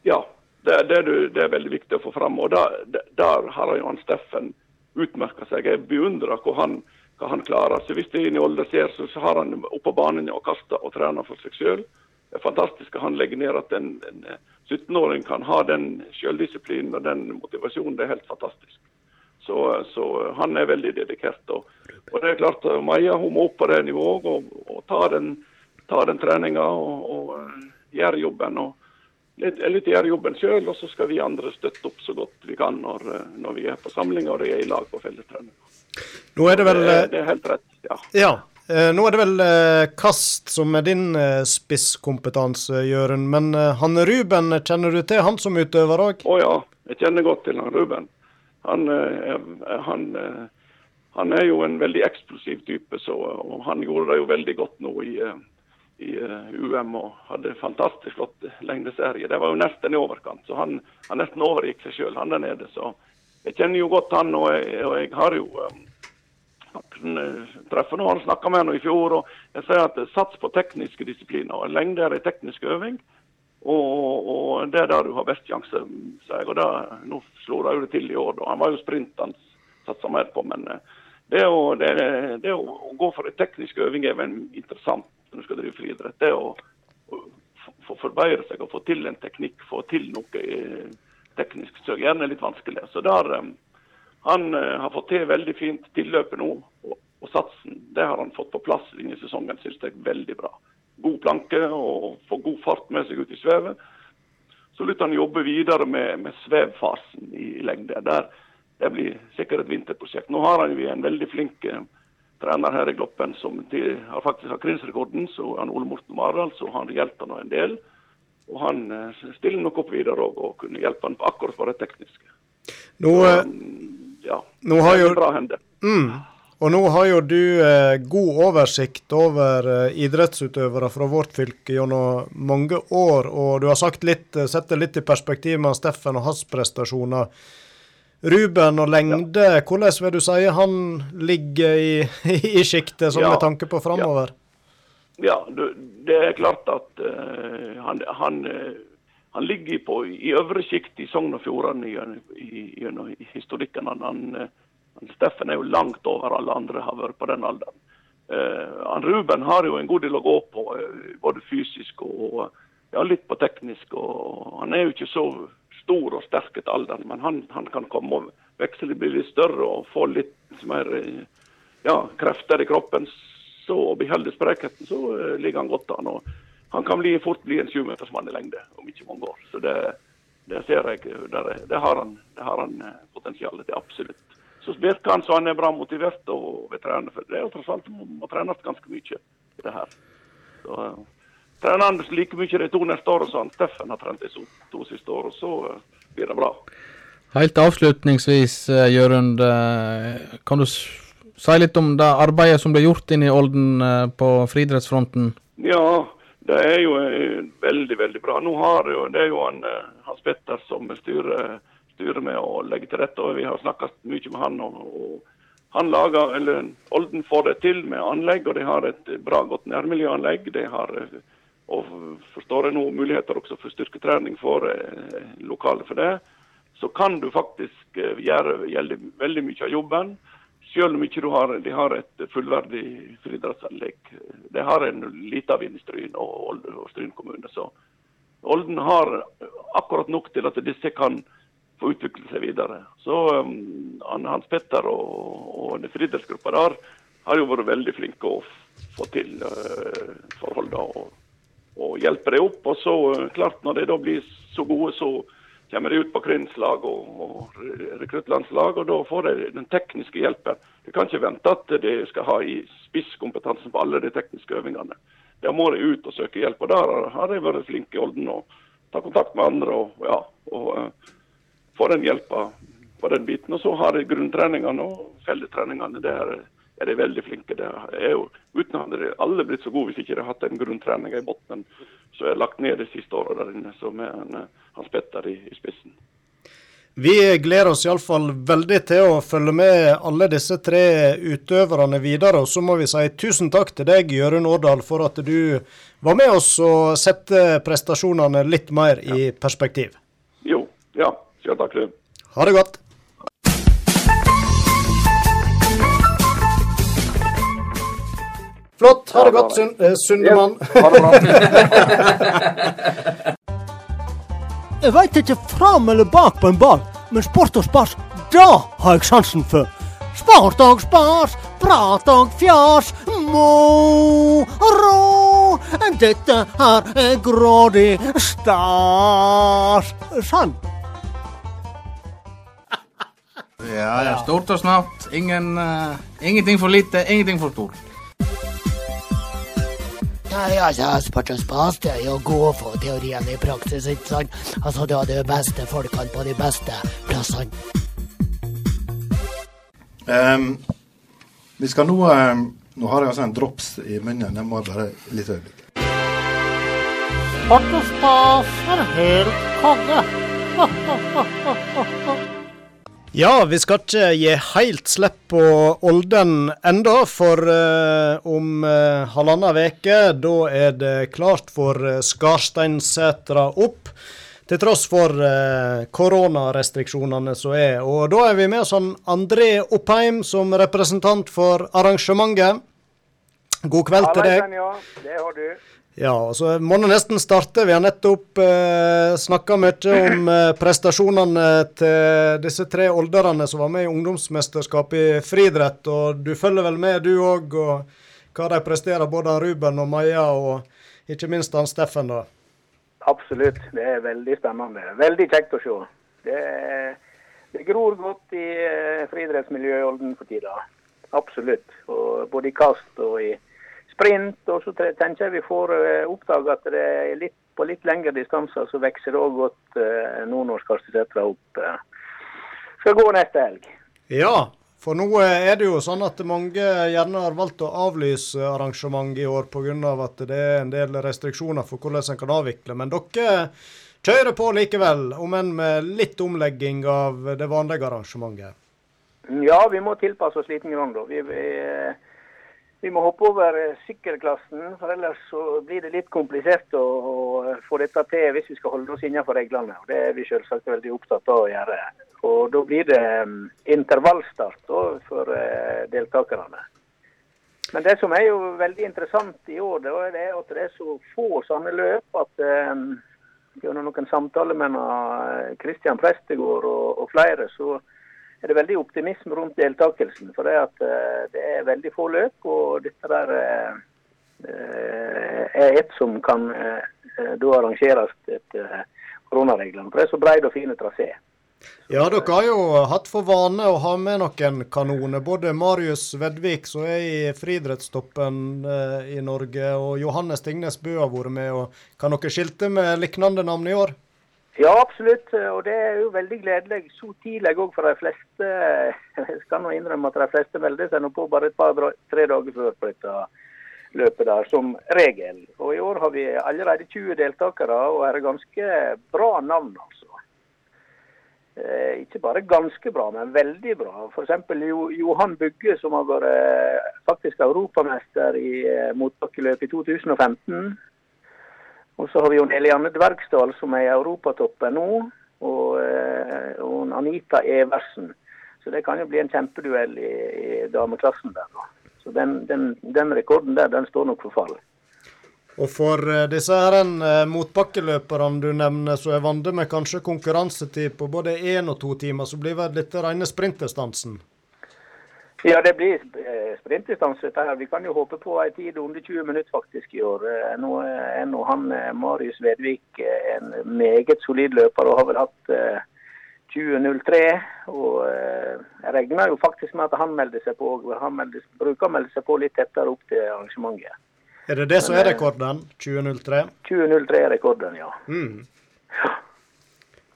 Ja, det, det, det, er veldig viktig å få fram. Og der, der har jo han Steffen utmerka seg. Jeg beundrer hva han, hva han klarer. Så Hvis det er inn i Olde ser, så, har han oppå banen og kaster og trener for seg sjøl. Det er fantastisk at han legger ned at en, en 17-åring kan ha den selvdisiplinen og den motivasjonen. Det er helt fantastisk. Så, så han er veldig dedikert. Og, og, det er klart Maja hun må opp på det nivået og, og ta den, ta den treninga og, og uh, gjøre jobben. og litt, litt gjøre jobben sjøl, og så skal vi andre støtte opp så godt vi kan når, uh, når vi er på samlinger og er i lag på fellestrening. Nå er det vel... Det, det er helt rett, ja. ja. Eh, nå er det vel eh, kast som er din eh, spisskompetanse, Jørund. Men han Ruben, kjenner du til han som utøver òg? Å ja, jeg kjenner godt til han Ruben. Han, han, han, er jo en veldig eksplosiv type, så, han gjorde det jo veldig godt nå i, i UM og hadde fantastisk flott lengdeserie. Det var jo nesten i overkant, så han, han nesten overgikk seg sjøl, han der nede. Så jeg kjenner jo godt han, og jeg, og jeg har jo treffer nå, han snakka med henne i fjor. og jeg sier at Sats på tekniske disipliner. Lengde er en teknisk øving. Og, og det er der du har best sjanse, sier jeg. Og det, nå slo de det til i år. da. Han var jo sprint han satsa mer på, men eh, det å, det, det å gå for en teknisk øving er vel interessant når du skal drive friidrett. Det å få forbedre seg og få til en teknikk, få til noe eh, teknisk, så gjerne litt vanskelig. Så der, eh, Han har fått til veldig fint tilløpet nå. Og, og satsen det har han fått på plass denne sesongen, synes jeg er veldig bra god planke og får god fart med seg ut i svevet. Så lytter han jobbe videre med, med svevfasen i lengde. Der, det blir sikkert et vinterprosjekt. Nå har han jo en veldig flink eh, trener her i Gloppen som til, har faktisk har krinsrekorden, så han Ole Morten Marald, så han hjelper nå en del. Og han eh, stiller nok opp videre òg, og kunne hjelpe han på akkurat på det tekniske. Nå, mm, ja, nå har jo... Bra hende. Mm. Og nå har jo du eh, god oversikt over eh, idrettsutøvere fra vårt fylke gjennom mange år, og du har sagt litt, eh, sett det litt i perspektiv med Steffen og hans prestasjoner. Ruben og lengde, ja. hvordan vil du si han ligger i, (laughs) i sjiktet, sånn ja. med tanke på framover? Ja, ja det er klart at uh, han, han, uh, han, ligger på, i øvre sjikt i Sogn og Fjordane gjennom historikken. Han, han uh, Steffen er jo langt over alle andre har vært på den alderen. Uh, Ruben har jo en god del å gå på, uh, både fysisk og ja, litt på teknisk. og Han er jo ikke så stor og sterk etter alderen, men han, han kan komme og veksle, bli litt større og få litt mer eh, ja, krefter i kroppen. Så å beholde sprekheten, så uh, ligger han godt an. og Han kan bli, fort bli en sjumetersmann i lengde om ikke mange år. Så det, det ser jeg, der, det har han, det han potensial til, absolutt så spilte han så han er bra motivert og vil trene. For det er jo tross alt må trenes ganske mye i det her. Så, uh, trener han like mye de to neste årene som Steffen har trent de to siste årene, så uh, blir det bra. Helt avslutningsvis, uh, Jørund. Kan du si litt om det arbeidet som ble gjort inne i Olden på friidrettsfronten? Ja, det er jo veldig, veldig bra. Nå har jo, det er jo han, Hans Petter som styrer styret med å legge til rette. og Vi har snakket mye med han. og, og han lager, eller Olden får det til med anlegg, og de har et bra, godt nærmiljøanlegg. De har og forstår jeg nå muligheter også for styrketrening for eh, lokale for det. Så kan du faktisk eh, gjøre veldig, veldig mye av jobben, selv om ikke du har, de har et fullverdig friidrettsanlegg. Det har en liten vind i Stryn og, og Stryn kommune. Så Olden har akkurat nok til at disse kan få utvikle seg videre. Så um, Hans Petter og, og friidrettsgruppa der har jo vært veldig flinke å få til uh, forholdene og, og hjelpe dem opp. Og så uh, klart, når de da blir så gode, så kommer de ut på krinslag og, og rekruttlandslag, og da får de den tekniske hjelpen. Du kan ikke vente at de skal ha i spisskompetansen på alle de tekniske øvingene. Da må de ut og søke hjelp. og Der har de vært flinke i Olden og ta kontakt med andre. og, ja, og får den hjelpa på den biten. Og så har de grunntreningene og felletreningene. Der er de veldig flinke. Det er jo, uten hadde de alle blitt så gode hvis ikke de hadde hatt en grunntrening i bunnen som er lagt ned de siste åra der inne, så med en, eh, Hans Petter i, i spissen. Vi gleder oss iallfall veldig til å følge med alle disse tre utøverne videre. Og så må vi si tusen takk til deg, Jørund Årdal, for at du var med oss og sette prestasjonene litt mer i perspektiv. Jo, ja. Ja, takk, du. Ha det godt. Flott. Ha det godt, Sundemann. Ja, ha det bra. jeg veit ikke fram eller bak på en ball, men sport og spas, da har jeg sansen for. Sport og spas, prat og fjas, moro. Dette her er grådig stas. Sann. Ja, ja. Stort og snapt. Ingen, uh, ingenting for lite, ingenting for stort. Nei, altså, og spas det er jo å få for teorien i praksis, ikke sant? Altså, du har de beste folkene på de beste plassene. Um, vi skal nå um, Nå har jeg altså en drops i munnen. Jeg må bare litt øyeblikk. Sport og spas er helt konge. (laughs) Ja, vi skal ikke gi helt slipp på Olden enda, for uh, om uh, halvannen uke da er det klart for uh, Skarsteinsetra opp. Til tross for uh, koronarestriksjonene som er. Og da er vi med oss André Oppheim som representant for arrangementet. God kveld til deg. Ja, det har du. Ja, altså må nesten starte. Vi har nettopp eh, snakka mye om (clears throat) eh, prestasjonene til disse tre olderne som var med i ungdomsmesterskapet i friidrett. Og du følger vel med du òg, og hva de presterer, både Ruben og Maja, og ikke minst han Steffen, da? Absolutt, det er veldig spennende. Veldig kjekt å se. Det, det gror godt i eh, friidrettsmiljøet i Olden for tida. Absolutt. Og både i kast og i sprint. Og så tenker jeg vi får uh, oppdage at det er litt, på litt lengre distanser så vokser det òg godt uh, nå når opp uh, skal gå neste helg. Ja, for nå er det jo sånn at mange gjerne har valgt å avlyse arrangement i år pga. at det er en del restriksjoner for hvordan en kan avvikle. Men dere kjører på likevel, om enn med litt omlegging av det vanlige arrangementet? Ja, vi må tilpasse oss liten grann, da. Vi, vi vi må hoppe over eh, sykkelklassen, for ellers så blir det litt komplisert å, å få dette til hvis vi skal holde oss innenfor reglene. og Det er vi selvsagt veldig opptatt av å gjøre. Og Da blir det um, intervallstart for uh, deltakerne. Men det som er jo veldig interessant i år, det er at det er så få sånne løp at um, gjennom noen samtaler med Kristian Prestegård og, og flere, så er det veldig optimisme rundt deltakelsen. For det, at, uh, det er veldig få løp, og dette der uh, er et som kan da arrangeres etter koronareglene. For det er så breid og fin trasé. Ja, dere har jo hatt for vane å ha med noen kanoner. Både Marius Vedvik, som er i friidrettstoppen i Norge, og Johannes Tingnes Bø har vært med. Og kan dere skilte med lignende navn i år? Ja, absolutt. Og det er jo veldig gledelig. Så tidlig òg for de fleste. Jeg skal nå innrømme at de fleste melder seg nå på bare et par-tre dager før på dette løpet der, som regel. Og i år har vi allerede 20 deltakere, og er ganske bra navn, altså. Eh, ikke bare ganske bra, men veldig bra. F.eks. Johan Bugge, som har vært eh, faktisk europamester i eh, motbakkeløp i 2015. Og så har vi jo Elianne Dvergsdal som er i europatoppen nå, og, eh, og Anita Eversen. Så det kan jo bli en kjempeduell i, i dameklassen der. nå. Så den, den, den, rekorden der, den står nok for fall. Og for uh, disse her uh, motbakkeløperne du nevner, så er vant med kanskje konkurransetid på både én og to timer, så blir vel dette rene sprintdistansen? Ja, det blir eh, sprintdistanse. Vi kan jo håpe på en tid under 20 minutter faktisk i år. Eh, nå er nå han eh, Marius Vedvik en meget solid løper og har vel hatt 20.03. Og jeg regner jo faktisk med at han melder seg på. Han melder, bruker å melde seg på litt tettere opp til arrangementet. Er det det som er rekorden? 20.03? 20.03 er rekorden, ja. Mm.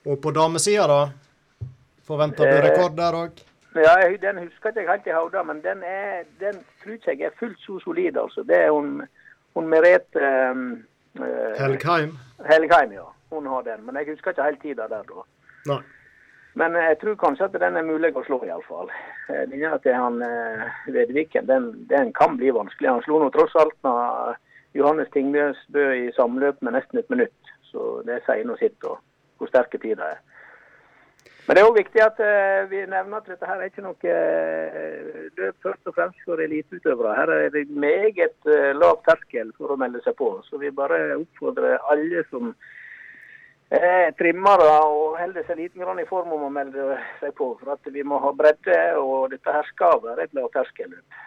Og på damesida, da? Forventer du rekord der òg? Ja, Den husker jeg ikke helt i hodet, men den, er, den tror jeg er fullt så solid. altså. Det er hun, hun Merete um, uh, Helgheim? Helgheim, ja. Hun har den. Men jeg husker ikke helt tida der da. Nei. Men jeg tror kanskje at den er mulig å slå, iallfall. Linja til han Vedviken den, den, kan bli vanskelig. Han slo nå tross alt når Johannes Tingløsbø i samløp med nesten et minutt. Så det sier nå sitt, og hvor sterke tida er. Men det er òg viktig at uh, vi nevner at dette her er ikke noe uh, løp først og fremst for eliteutøvere. Her er det meget uh, lav terskel for å melde seg på. Så vi bare oppfordrer alle som er trimmere og holder seg liten grann i form om å melde seg på. For at vi må ha bredde, og dette her skal være et lavterskelløp.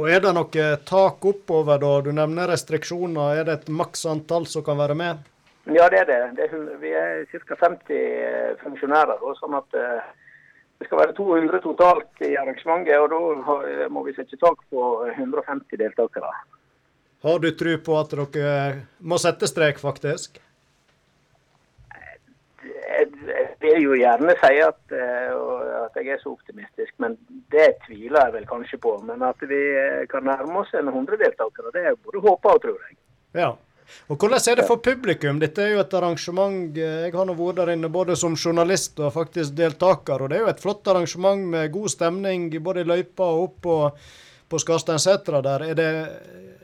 Og Er det noe tak oppover da? Du nevner restriksjoner. Er det et maks antall som kan være med? Ja, det er det. det er, vi er ca. 50 eh, funksjonærer. Da, sånn at uh, Det skal være 200 totalt i arrangementet, og da må vi sette tak på 150 deltakere. Har du tro på at dere må sette strek, faktisk? Jeg vil jo gjerne si at, at, jeg er så optimistisk, men det tviler jeg vel kanskje på. Men at vi kan nærme oss en 100 deltakere, det er både håpa og tror jeg. Ja. Og Hvordan er det for publikum? Dette er jo et arrangement eh, Jeg har nå vært der inne både som journalist og faktisk deltaker. og Det er jo et flott arrangement med god stemning både i løypa og opp på, på Skarsteinsetra der. Er det,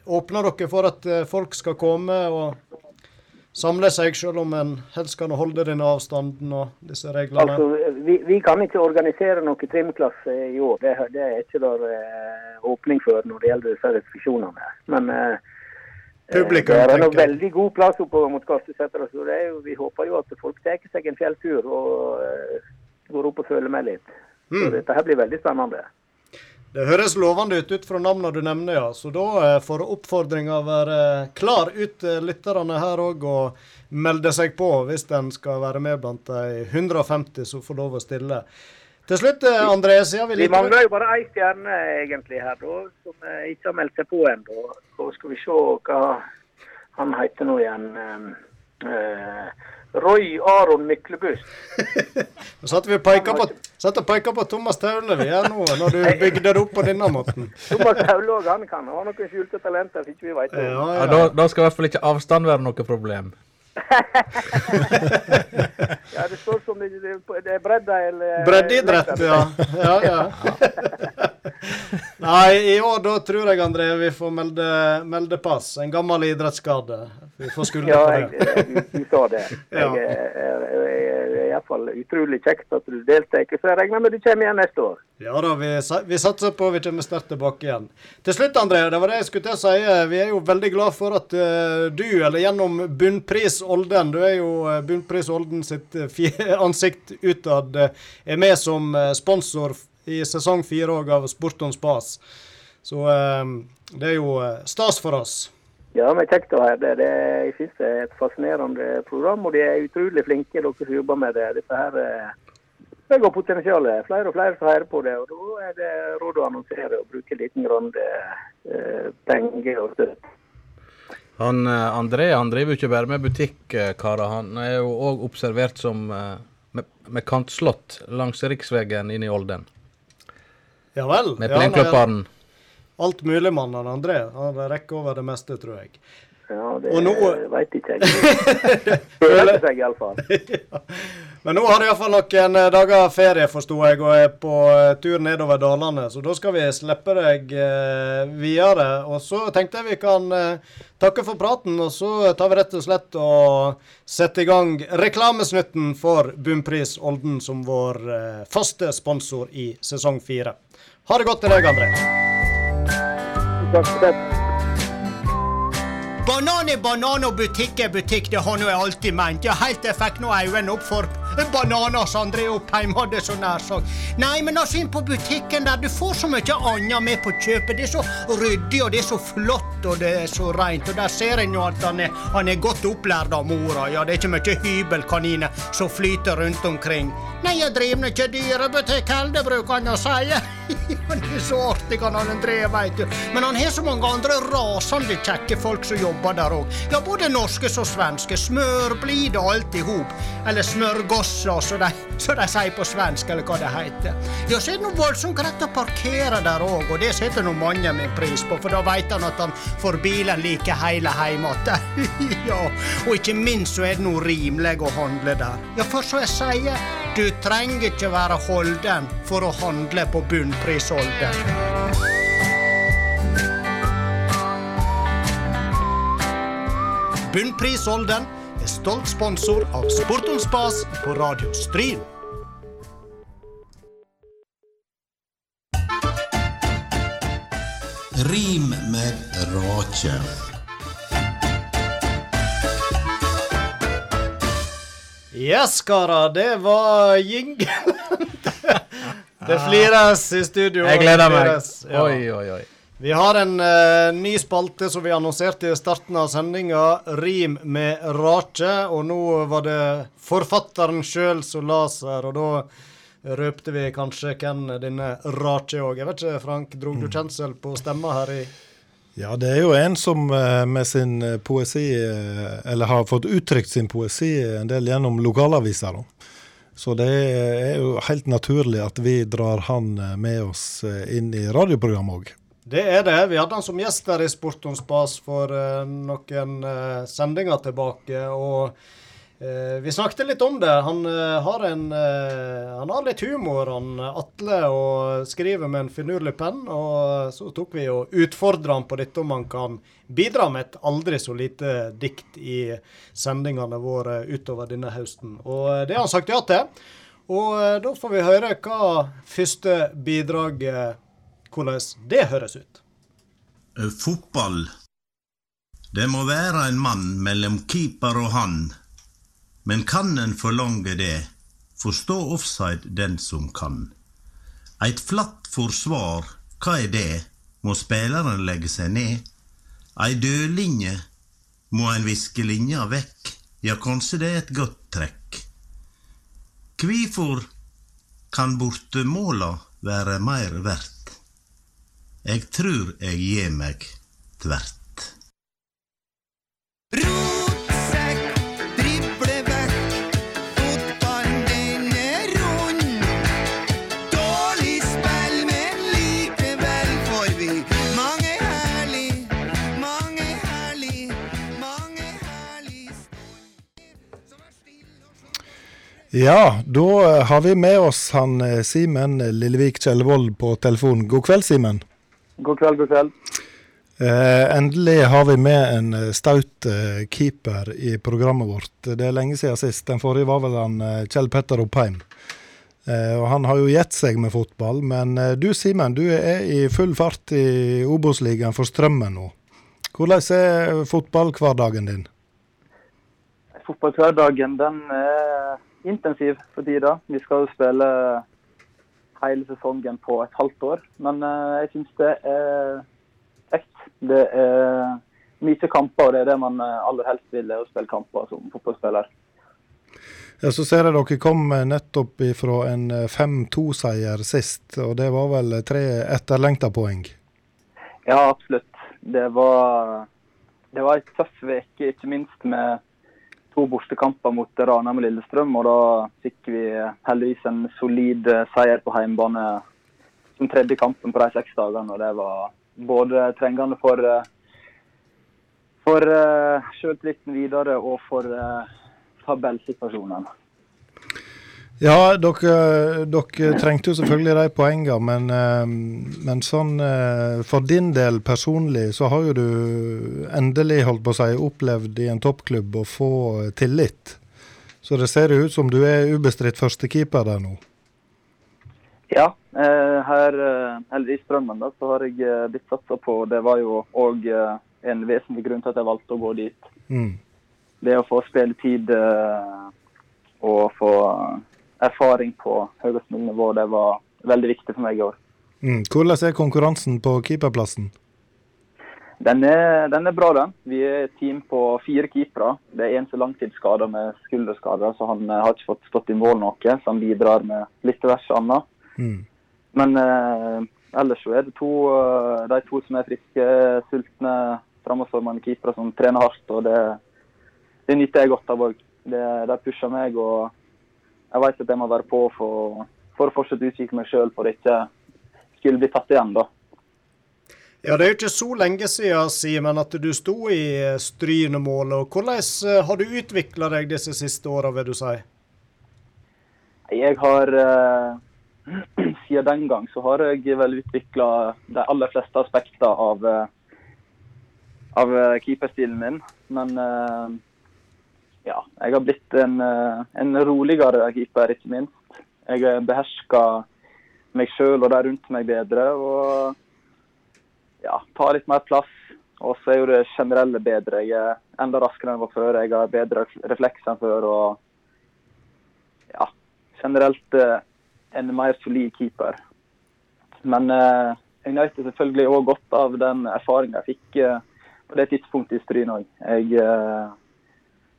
åpner dere for at eh, folk skal komme og samle seg, selv om en helst kan holde denne avstanden og disse reglene? Altså, vi, vi kan ikke organisere noen trimklasse i år. Det, det er ikke der eh, åpning for når det gjelder disse restriksjonene. Men eh, Publikum, det er en veldig god plass oppover mot Kastesetra. Så jo, vi håper jo at folk tar seg en fjelltur og eh, går opp og føler med litt. Så Mm. dette her blir veldig spennende. Det høres lovende ut ut fra navnene du nevner, ja. Så da eh, får oppfordringa være klar ut til lytterne her òg, og melde seg på hvis en skal være med blant de 150 som får lov å stille. Til slutt, eh, André, siden vi Vi mangler jo bare ei stjerne egentlig her, da, som eh, ikke har meldt seg på ennå. Så skal vi se hva han heter nå igjen. eh, Roy Aron Myklebust. (laughs) Nå satt vi og peka på, satt og peka på Thomas Taule vi er nå, når du bygde det opp på denne måten. (laughs) Thomas Taule òg, han kan ha noen skjulte talenter som ikke vi vet om. Ja, Ja, ja. da, da skal i hvert fall ikke avstand være noe problem. (laughs) Ja, Det står som det, det, er bredda eller Breddeidrett, ja. ja, ja. (laughs) Nei, i år da tror jeg, André, vi får melde, melde pass. En gammel idrettsskade. Vi får skuldre Ja, på jeg, jeg, du sa det. (laughs) Jeg, er- iallfall utrolig kjekt at du deltar. Så jeg regner med du kommer igjen neste år. Ja da, vi, vi satser på vi kommer sterkt tilbake igjen. Til slutt, André, det var det jeg skulle til å si. Vi er jo veldig glad for at eh, du, eller gjennom Bunnpris Olden, du er jo uh, Bunnpris Olden sitt eh, (laughs) ansikt utad, eh, er med som eh, sponsor i sesong fire av Sport on spas. Så eh, det er jo eh, stas for oss. Ja, men kjekt å høre det. det. Jeg synes det er et fascinerende program, og de er utrolig flinke, dere som jobber med det. Dette her eh, det går potensial. Flere og flere som hører på det, og da er det råd å annonsere og bruke liten grann eh, penger og støtte. Han eh, André han driver jo ikke bare med butikk, eh, karer. Han er jo òg observert som med, med kantslott langs riksveien inn i Olden. Ja vel. Med Ja, Alt mulig, mannen André. Han rekker over det meste, tror jeg. Ja, det Og nå- veit ikke jeg. Føler seg iallfall. (laughs) Men nå har du iallfall noen eh, dager ferie, forsto jeg, og er på eh, tur nedover dalene. Så da skal vi slippe deg eh, videre. Og så tenkte jeg vi kan takke for praten, og så tar vi rett og slett og setter i gang reklamesnutten for Bunnpris Olden som vår faste sponsor i sesong fire. Ha det godt til deg, André. Takk for det. Banan er banan og butikk er butikk, det har nå jeg alltid ment. Ja, helt til jeg fikk øynene opp for bananer som André Oppheim hadde så nær sagt. Nei, men altså inn på butikken der, du får så mye annet med på kjøpet. Det er så ryddig, og det er så flott, og det er så rent. Og der ser en jo at han er, han er godt opplært av mora. Ja, det er ikke mye hybelkaniner som flyter rundt omkring. Nei, jeg driver ikke dyrebutikk heller, bruker han (laughs) å si. Han er så artig, han André, veit du. Men han har så mange andre rasende kjekke folk som jobber der òg. Ja, både norske som svenske. Smørblide alt i hop. Eller smørgosser, som de, så de sier på svensk, eller hva det heter. Ja, så er det noe voldsomt greit å parkere der òg, og det setter nå mange min pris på, for da veit han at han får bilen like hele heim igjen. (laughs) ja, og ikke minst så er det noe rimelig å handle der. Ja, for så jeg sier, du trenger ikke være holden for å handle på bunnpris Olden. Er stolt sponsor av Sport og spas på Radio Stryn. Rim med rake. Yes, karer, det var jingelen. (laughs) det flires i studio. Jeg gleder meg. Ja. Oi, oi, oi. Vi har en eh, ny spalte som vi annonserte i starten av sendinga. Rim med rake. Og nå var det forfatteren sjøl som las her, og da røpte vi kanskje hvem denne rake òg. Jeg vet ikke, Frank, dro du kjensel på stemma her i Ja, det er jo en som eh, med sin eh, poesi, eh, eller har fått uttrykt sin poesi en del gjennom lokalaviser. da. Så det er jo helt naturlig at vi drar han med oss inn i radioprogrammet òg. Det er det. Vi hadde han som gjest her i Sportons Bas for uh, noen uh, sendinger tilbake. og uh, Vi snakket litt om det. Han, har, en, han har litt humor, han Atle, og skriver med en finurlig penn. og Så tok vi og utfordra han på dette om han kan bidra med et aldri så lite dikt i sendingene våre utover denne høsten. Og det har han sagt ja til. Og da får vi høre hva første bidraget hvordan det høres ut. Eh, Fotball. Det må være en mann mellom keeper og han. Men kan en forlange det, forstå offside den som kan. Eit flatt forsvar, hva er det, må spilleren legge seg ned. Ei dødlinje, må en viske linja vekk, ja, kanskje det er et godt trekk. Kvifor kan bortemåla være meir verdt? Eg trur eg gjev meg tvert. Rotsekk, drible vekk, fotballen den er rund. Dårlig spill, men likevel får vi mange herlig, mange herlig, mange herlig Ja, da har vi med oss han eh, Simen Lillevik Kjellevold på telefon. God kveld, Simen. God kveld, god kveld. Eh, endelig har vi med en eh, staut eh, keeper i programmet vårt. Det er lenge siden sist. Den forrige var vel han eh, Kjell Petter Oppheim. Eh, og han har jo gitt seg med fotball, men eh, du Simen, du er i full fart i Obos-ligaen for Strømmen nå. Hvordan er fotballhverdagen din? Fotballhverdagen den er intensiv for tida. Vi skal jo spille hele sesongen på et halvt år. Men uh, jeg syns det er kjekt. Det er mye kamper, og det er det man eh, aller helst vil, er å spille kamper som fotballspiller. Ja, Så ser jeg dere kom eh, nettopp fra en eh, 5-2-seier sist, og det var vel tre etterlengta poeng? Ja, absolutt. Det var, det var en tøff uke, ikke minst med to bortekamper mot Ranheim og Lillestrøm. Og da fikk vi heldigvis en solid eh, seier på hjemmebane som tredje kampen på de seks dagene. Og det var både trengende for, eh, for uh, sjøltilliten videre og for uh, tabellsituasjonen. Ja, dere, dere trengte jo selvfølgelig de poengene, men, eh, men sånn eh, for din del personlig, så har jo du endelig, holdt på å si, opplevd i en toppklubb å få tillit. Så det ser jo ut som du er ubestridt førstekeeper der nå. Ja, eh, her i Strømmen da, så har jeg blitt satsa på. Det var jo òg en vesentlig grunn til at jeg valgte å gå dit. Mm. Det å få spilletid og få erfaring på høyest mulig nivå, det var veldig viktig for meg i år. Mm. Hvordan er konkurransen på keeperplassen? Den er, den er bra, den. Vi er et team på fire keepere. Det er en som er langtidsskada med skulderskader, så han eh, har ikke fått stått i mål noe. Så han bidrar med litt diverse annet. Mm. Men eh, ellers så er det to, eh, de to som er friske, sultne, fremadstormende keepere som trener hardt. og Det, det nyter jeg godt av òg. De pusher meg, og jeg vet at jeg må være på for, for å fortsette å utvikle meg sjøl for ikke skulle bli tatt igjen, da. Ja, Det er jo ikke så lenge siden, Simen, at du sto i Strynemålet. Hvordan eh, har du utvikla deg disse siste åra, vil du si? Jeg har eh, (clears throat) Siden den gang så har jeg vel utvikla de aller fleste aspekter av, eh, av keeperstilen min. Men eh, ja, jeg har blitt en, eh, en roligere keeper, ikke minst. Jeg behersker meg sjøl og de rundt meg bedre. og ja, tar litt mer plass. Og så er jo det generelle bedre. Jeg er enda raskere enn jeg var før. Jeg har bedre refleks enn før. Og ja, generelt eh, en mer solid keeper. Men eh, jeg nøt selvfølgelig òg godt av den erfaringa jeg fikk eh, på det tidspunktet i Stryn òg. Jeg eh,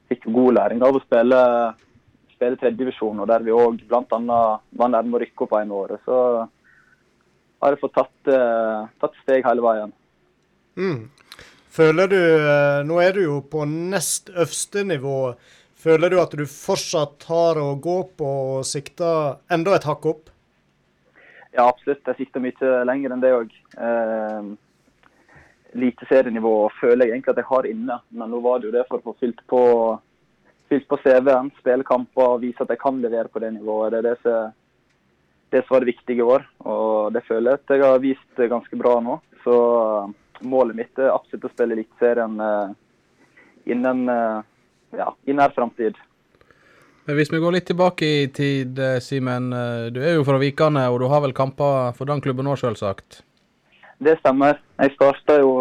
fikk god læring av å spille, spille tredjedivisjon, der vi òg bl.a. var nærme å rykke opp en året. Så har jeg fått tatt, eh, tatt steg hele veien. Mm. Føler du eh, Nå er du jo på nest øverste nivå. Føler du at du fortsatt har å gå på og sikter enda et hakk opp? Ja, absolutt. Jeg sikter mye lenger enn det òg. Eh, Eliteserienivå føler jeg egentlig at jeg har inne, men nå var det jo det for å få fylt på, fylt på CV-en, spille kamper og vise at jeg kan levere på det nivået. Det er det som, det som var det viktige i år, og det føler jeg at jeg har vist ganske bra nå. Så eh, målet mitt er absolutt å spille Eliteserien eh, innen eh, ja, i nær framtid. Men hvis vi går litt tilbake i tid, Simen. Du er jo fra Vikane, og du har vel kamper for den klubben òg, selvsagt? Det stemmer. Jeg starta jo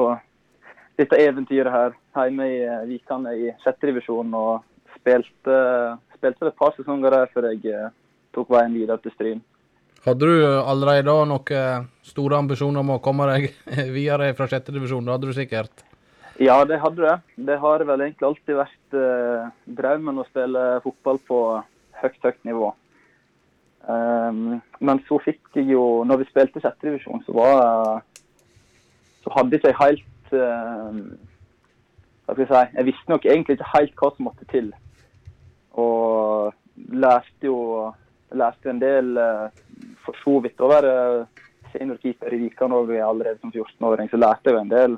dette eventyret her hjemme i eh, Vikane i sjette divisjon og spilte, spilte et par sesonger der før jeg eh, tok veien videre til Stryn. Hadde du allerede da noen store ambisjoner om å komme deg (laughs) videre fra sjette divisjon? Det hadde du sikkert. Ja, det hadde det. Det har vel egentlig alltid vært eh, drømmen å spille fotball på høyt, høyt nivå. Um, men så fikk jeg jo Når vi spilte sjette divisjon, så var Så hadde ikke jeg helt eh, Hva skal jeg si Jeg visste nok egentlig ikke helt hva som måtte til. Og lærte jo lærte en del eh, for så vidt å være seniorkeeper i Vikan òg allerede som 14-åring. Så lærte jeg jo en del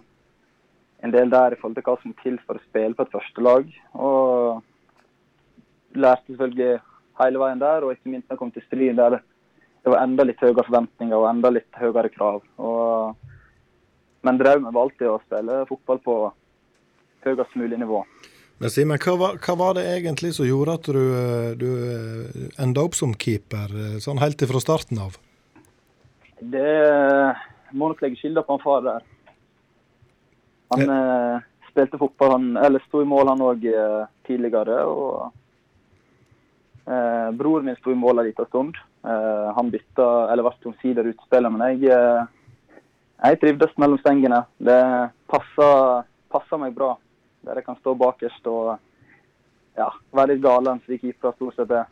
en del der i forhold til hva som må til for å spille på et førstelag. Og lærte selvfølgelig hele veien der, og ikke minst når jeg kom til Stryn, der det var enda litt høyere forventninger og enda litt høyere krav. Og, men drømmen var alltid å spille fotball på høyest mulig nivå. Men Simen, hva, hva var det egentlig som gjorde at du, eh, du enda opp som keeper, eh, sånn helt fra starten av? Det må nok legge skylda på han far der. Han eh, spilte fotball, han, eller sto i mål han òg eh, tidligere. og eh, Broren min sto i mål en liten stund. Eh, han bytta, eller ble omsider utspiller, men jeg, eh, jeg trivdes mellom stengene. Det passer, meg bra. Der jeg kan stå bakerst og ja, være litt galen, slik vi keepere stort sett er.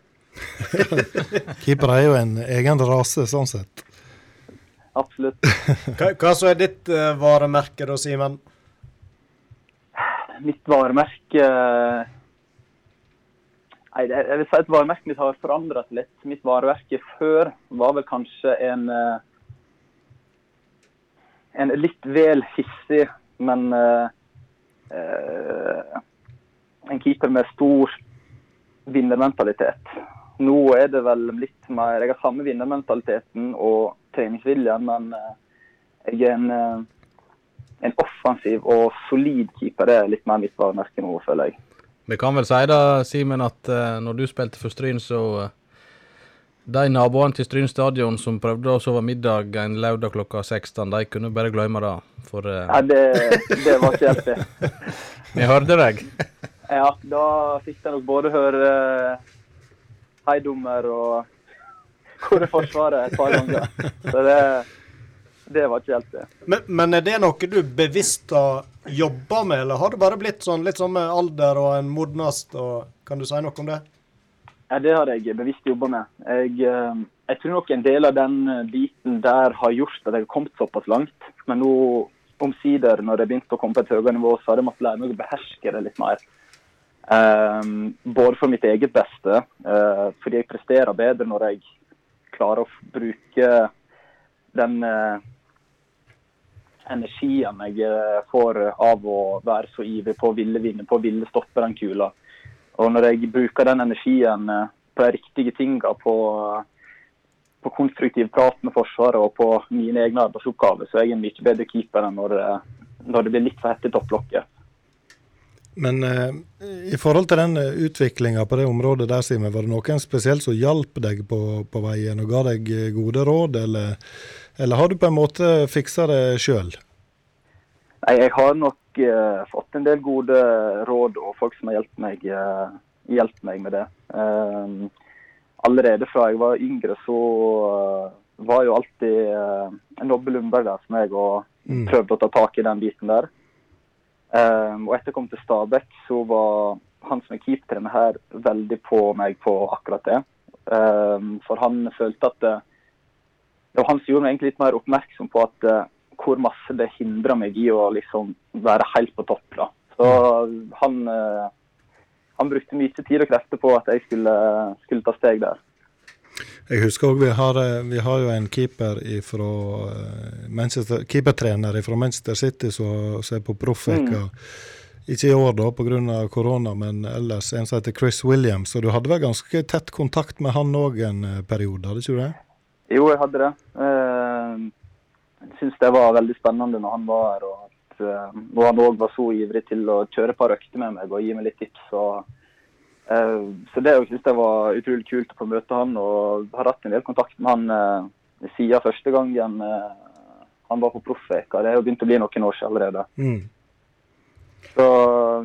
(laughs) Keeper er jo en egen rase, sånn sett. Absolutt. (laughs) Hva, hva så er ditt uh, varemerke da, Simen? mitt varemerke Nei, jeg vil si at varemerket mitt har forandret litt. Mitt varemerke før var vel kanskje en eh, en litt vel hissig, men uh, uh, en keeper med stor vinnermentalitet. Nå er det vel litt mer Jeg har samme vinnermentaliteten og treningsviljen, men uh, jeg er en en offensiv og solid keeper. Det er litt mer mitt varemerke nå, føler jeg. Vi kan vel si da, Simen, at når du spilte for Stryn, så De naboene til Stryn stadion som prøvde å sove middag en lørdag klokka 16, de kunne bare glemme det. For uh... Ja, det, det var ikke helt det. (laughs) vi hørte deg. Ja, da fikk jeg nok både høre uh, heidommer og hvor er Forsvaret et par ganger. Så det, det var ikke helt det. Men, men er det noe du bevisst har jobba med, eller har det bare blitt sånn litt sånn med alder og en modnast? og Kan du si noe om det? Ja, Det har jeg bevisst jobba med. Jeg, eh, jeg tror nok en del av den biten der har gjort at jeg har kommet såpass langt. Men nå omsider, når jeg begynte å komme på et høyere nivå, så har jeg måttet lære meg å beherske det litt mer. Um, både for mitt eget beste, uh, fordi jeg presterer bedre når jeg klarer å bruke den uh, energien jeg eh, får av å være så ivrig på å ville vinne, på å ville stoppe den kula. Og når jeg bruker den energien eh, på de riktige tinga, på, på konstruktiv prat med Forsvaret og på mine egne arbeidsoppgaver, så er jeg en mye bedre keeper enn når det, når det blir litt for hett i topplokket. Men eh, i forhold til den utviklinga på det området der, Simen, var det noen spesielt som hjalp deg på, på veien og ga deg eh, gode råd, eller, eller har du på en måte fiksa det sjøl? Nei, jeg har nok eh, fått en del gode råd og folk som har hjulpet meg, eh, hjulpet meg med det. Eh, allerede fra jeg var yngre, så var jo alltid uh, Nobbe Lundberg der for meg og Mm. prøvde å ta tak i den biten der. Og etter jeg kom til Stabæk, så var han som er keepertrener her veldig på meg på akkurat det. For han følte at det var han som gjorde meg egentlig litt mer oppmerksom på at hvor masse det hindra meg i å liksom være helt på topp. da. Så han, eh, han brukte mye tid og krefter på at jeg skulle, skulle ta steg der. Jeg husker òg vi, har, eh, vi har jo en keeper Manchester, keepertrener fra Manchester City som er på proffveka. Ikke i år da pga. korona, men ellers en som heter Chris Williams. Og du hadde vel ganske tett kontakt med han òg en eh, periode, hadde ikke du det? Jo, jeg hadde det. Jeg syns det var veldig spennende når han var her. Og at eh, og han òg var så ivrig til å kjøre et par økter med meg og gi meg litt tips. Og, eh, så det synes jeg var utrolig kult å få møte han, og har hatt en del kontakt med han eh, siden første gangen han var på proffveka. Det jo begynt å bli noen år siden allerede. Mm. Så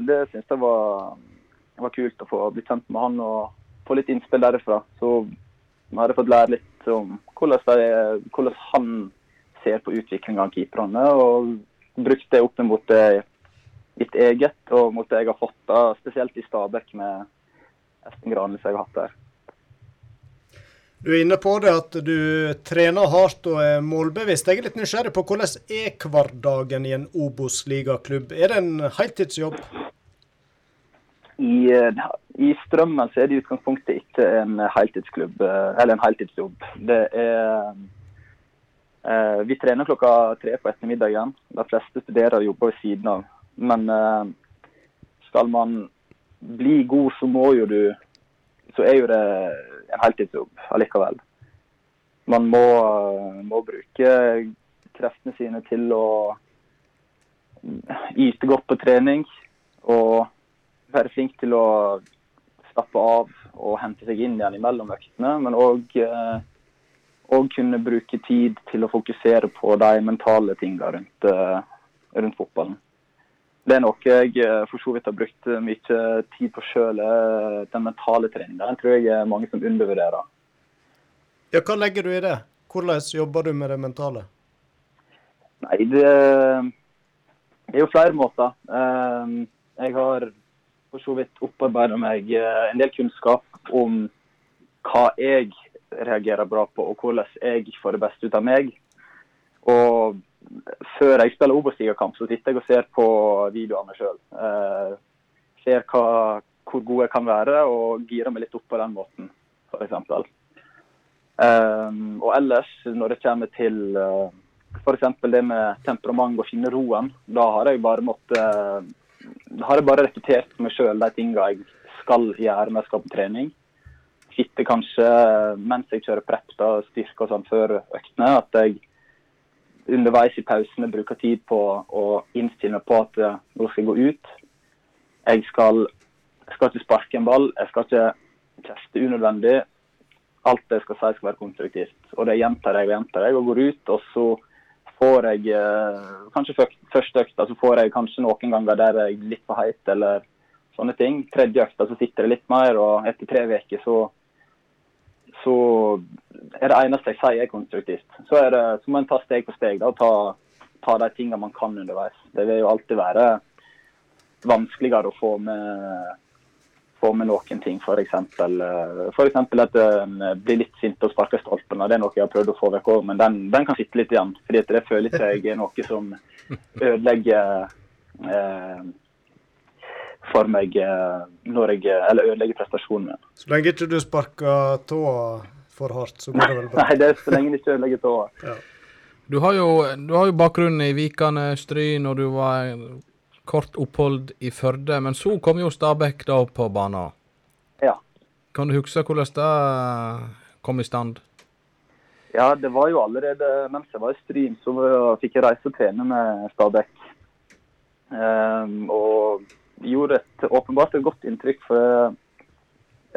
det synes jeg var, var kult å få bli kjent med han og få litt innspill derifra. Så vi hadde fått lære litt om hvordan, det, hvordan han ser på utviklinga av keeperne, og brukt det opp mot det mitt eget og mot det jeg har fått, da, spesielt i Stabæk med Espen Granlis jeg har hatt der. Du er inne på det at du trener hardt og er målbevisst. Jeg er litt nysgjerrig på hvordan er hverdagen i en Obos-ligaklubb? Er det en heltidsjobb? I, eh, I Strømmen så er det i utgangspunktet ikke en heltidsklubb, eh, eller en heltidsjobb. Det er eh, Vi trener klokka tre på ettermiddagen. De fleste studerer og jobber ved siden av. Men eh, skal man bli god, så må jo du Så er jo det en heltidsjobb allikevel. Man må, må bruke kreftene sine til å yte godt på trening. Og være flink til å slappe av og hente seg inn igjen i øktene. Men òg og kunne bruke tid til å fokusere på de mentale tingene rundt, eh, rundt fotballen. Det er noe jeg eh, for så vidt har brukt mye tid på sjøl, den mentale treninga. Den tror jeg er mange som undervurderer. Ja, hva legger du i det? Hvordan jobber du med det mentale? Nei, det, det er jo flere måter. Eh, Jeg har for så vidt opparbeida meg eh, en del kunnskap om hva jeg reagerer bra på, og hvordan jeg får det beste ut av meg. Og før jeg spiller Obos-ligakamp, så sitter jeg og ser på videoene sjøl. Eh, ser hva, hvor god jeg kan være, og girer meg litt opp på den måten, f.eks. Um, og ellers, når det kommer til uh, f.eks. det med temperament og finne roen, da har jeg bare måttet Da har jeg bare repetert meg sjøl de tingene jeg skal gjøre når jeg skal på trening. Sitte kanskje mens jeg kjører prep, da, styrke og sånn før øktene. At jeg underveis i pausene bruker tid på å innstille meg på at uh, nå skal jeg gå ut. Jeg skal, jeg skal ikke sparke en ball, jeg skal ikke teste unødvendig alt det jeg skal si skal være konstruktivt. Og det gjentar jeg og gjentar jeg, og går ut. Og så får jeg eh, kanskje første økta så får jeg kanskje noen ganger der jeg er litt for heit, eller sånne ting. Tredje økta så sitter det litt mer, og etter tre uker så så er det eneste jeg sier er konstruktivt. Så, er det, så må en ta steg for steg da, og ta, ta de tingene man kan underveis. Det vil jo alltid være vanskeligere å få med få med noen ting, f.eks. Eksempel at en blir litt sint og sparker stolpen. Det er noe jeg har prøvd å få vekk òg, men den, den kan sitte litt igjen. fordi det føler er noe som ødelegger eh, for meg eh, når jeg, eller ødelegger prestasjonen min. Så lenge ikke du sparker tåa for hardt, så går det vel (laughs) bra. Nei, det er så lenge du ikke ødelegger tåa. Du har jo, du har jo bakgrunn i Vikane, Stryn, og du var kort opphold i Førde. Men så kom jo Stabæk da på banen. Ja. Kan du huske hvordan det kom i stand? Ja, det var jo allerede mens jeg var i Stryn, så fikk jeg reise og trene med Stabæk. Um, og gjorde et, åpenbart et godt inntrykk, for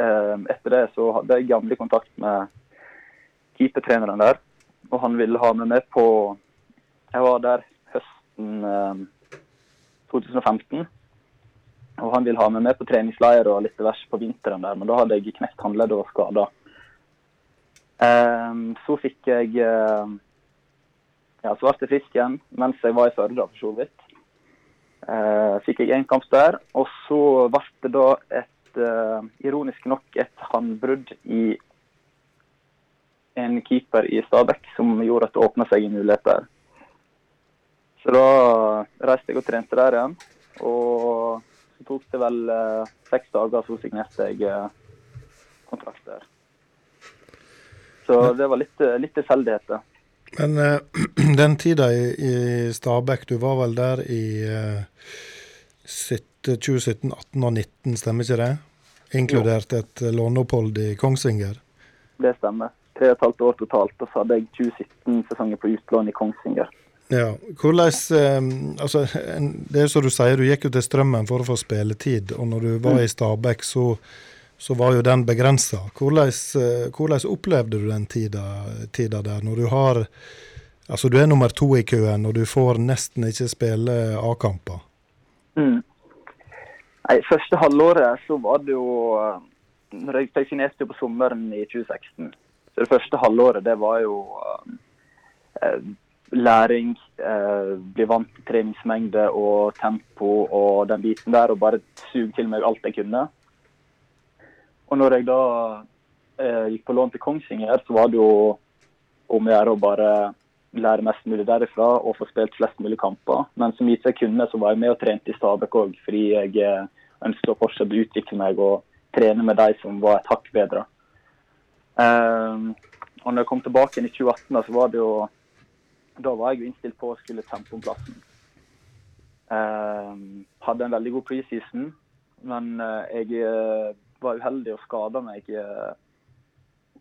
eh, etter det så hadde jeg jevnlig kontakt med keepertreneren der. Og han ville ha meg med på Jeg var der høsten eh, 2015. Og han ville ha meg med på treningsleir og litt vers på vinteren der, men da hadde jeg knekt håndleddet og skada. Eh, så fikk jeg eh, Ja, så ble jeg frisk igjen mens jeg var i Førde, for så vidt. Eh, fikk jeg én kamp der, og så ble det da et eh, ironisk nok et håndbrudd i en keeper i Stabæk som gjorde at det åpna seg en mulighet der. Så da reiste jeg og trente der igjen. Og så tok det vel eh, seks dager, så signerte jeg eh, kontrakt der. Så det var litt, eh, litt tilfeldigheter. Men uh, (clears throat) den tida i, i Stabæk, du var vel der i uh, 2017, 18 og 19, stemmer ikke det? Inkludert et eh, låneopphold i Kongsvinger. Det stemmer. Tre og et halvt år totalt. Og så hadde jeg 2017-sesongen på utlån i Kongsvinger. Ja, hvordan eh, Altså, det er som du sier, du gikk jo til Strømmen for å få spilletid, og når du var i Stabæk, så, så var jo den begrensa. Hvordan, eh, hvordan opplevde du den tida, tida der, når du har Altså, du er nummer to i køen, og du får nesten ikke spille A-kamper. Mm. Nei, Første halvåret så var det jo eh, når Jeg signerte jo på sommeren i 2016. Så det første halvåret det var jo eh, eh, læring, eh, bli vant til treningsmengde og tempo og den biten der, og bare suge til meg alt jeg kunne. Og når jeg da eh, gikk på lån til Kongsvinger, så var det jo om å gjøre å bare lære mest mulig derifra og få spilt flest mulig kamper. Men som gitt jeg kunne, så var jeg med og trente i Stabæk òg, fordi jeg eh, ønsket å fortsette å utvikle meg og trene med de som var et hakk bedre. Ehm, og når jeg kom tilbake igjen i 2018, så var det jo Da var jeg jo innstilt på å skulle tempe om plassen. Ehm, hadde en veldig god preseason, men eh, jeg eh, var uheldig og skada meg eh,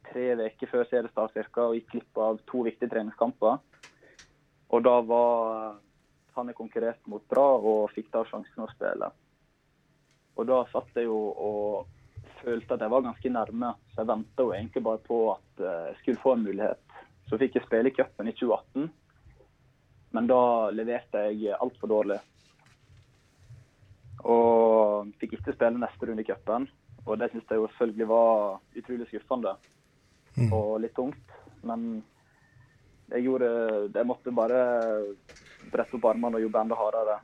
tre uker før seriestart cirka, og gikk glipp av to viktige treningskamper. Og da var han jeg konkurrerte mot bra, og fikk da sjansen å spille. Og da satt jeg jo og følte at jeg var ganske nærme, så jeg venta jo egentlig bare på at eh, jeg skulle få en mulighet. Så fikk jeg spille i cupen i 2018, men da leverte jeg altfor dårlig. Og fikk ikke spille neste runde i cupen, og det syns jeg jo selvfølgelig var utrolig skuffende og litt tungt. Men jeg gjorde Jeg måtte bare brette opp armene og jobbe enda hardere.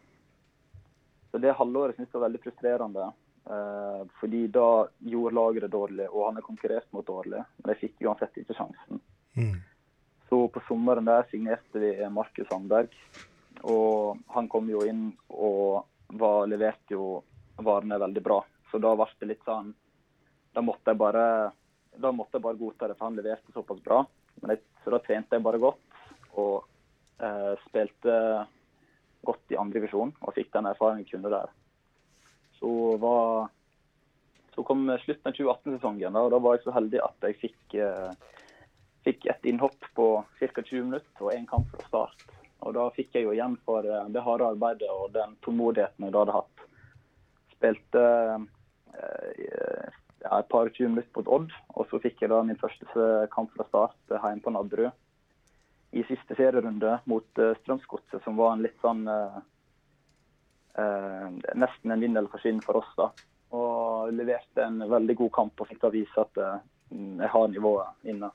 Så det halvåret synes jeg var veldig frustrerende. Eh, fordi da gjorde laget det dårlig, og han er konkurrert mot dårlig. Men jeg fikk uansett ikke sjansen. Så på sommeren der signerte vi Markus Sandberg. Og han kom jo inn og var, leverte jo varene veldig bra. Så da ble det litt sånn Da måtte jeg bare måtte jeg bare godta det, for han leverte såpass bra. Jeg, så da trente jeg bare godt og eh, spilte godt i andre divisjon og fikk den erfaringen jeg kunne der. Så, var, så kom slutten av 2018-sesongen, og da var jeg så heldig at jeg fikk, eh, fikk et innhopp på ca. 20 minutter og én kamp fra start. Og da fikk jeg jo igjen for eh, det harde arbeidet og den tålmodigheten jeg da hadde hatt. Spilte ja, et par 20 minutter mot Odd, og så fikk jeg da min første kamp fra start eh, hjemme på Nadderud. I siste serierunde mot uh, Strømsgodset, som var en litt sånn eh, eh, Nesten en vinn eller forsvinn for oss, da. Og leverte en veldig god kamp og fikk da vise at eh, jeg har nivået inne.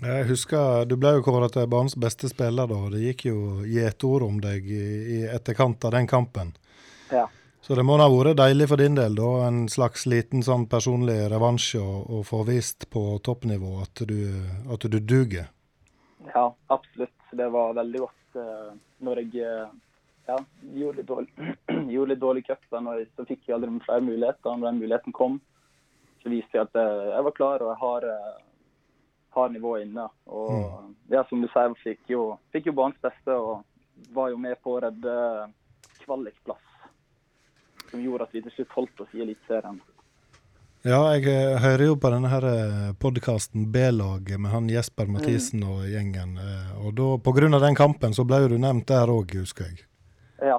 Jeg husker Du ble jo kåret til banens beste spiller da. Det gikk jo gjetord om deg i, i etterkant av den kampen. Ja. Så det må ha vært deilig for din del, da, en slags liten sånn personlig revansje å, få vist på toppnivå at du, at du duger. Ja, absolutt. Det var veldig godt uh, når jeg eh, ja, gjorde litt dårlig, (clears throat) gjorde litt dårlig cup. og Så fikk jeg aldri flere muligheter. Når den muligheten kom, så viste jeg at eh, jeg var klar og jeg har, har nivået inne. Og ja, som du sier, fikk jo, fikk jo banens beste og var jo med på å redde kvalikplass. Som gjorde at vi til slutt holdt oss i Eliteserien. Ja, jeg eh, hører jo på denne her podkasten B-laget med han Jesper Mathisen og gjengen. eh, Og da, av den kampen så ble jo du nevnt der òg, husker jeg. Ja.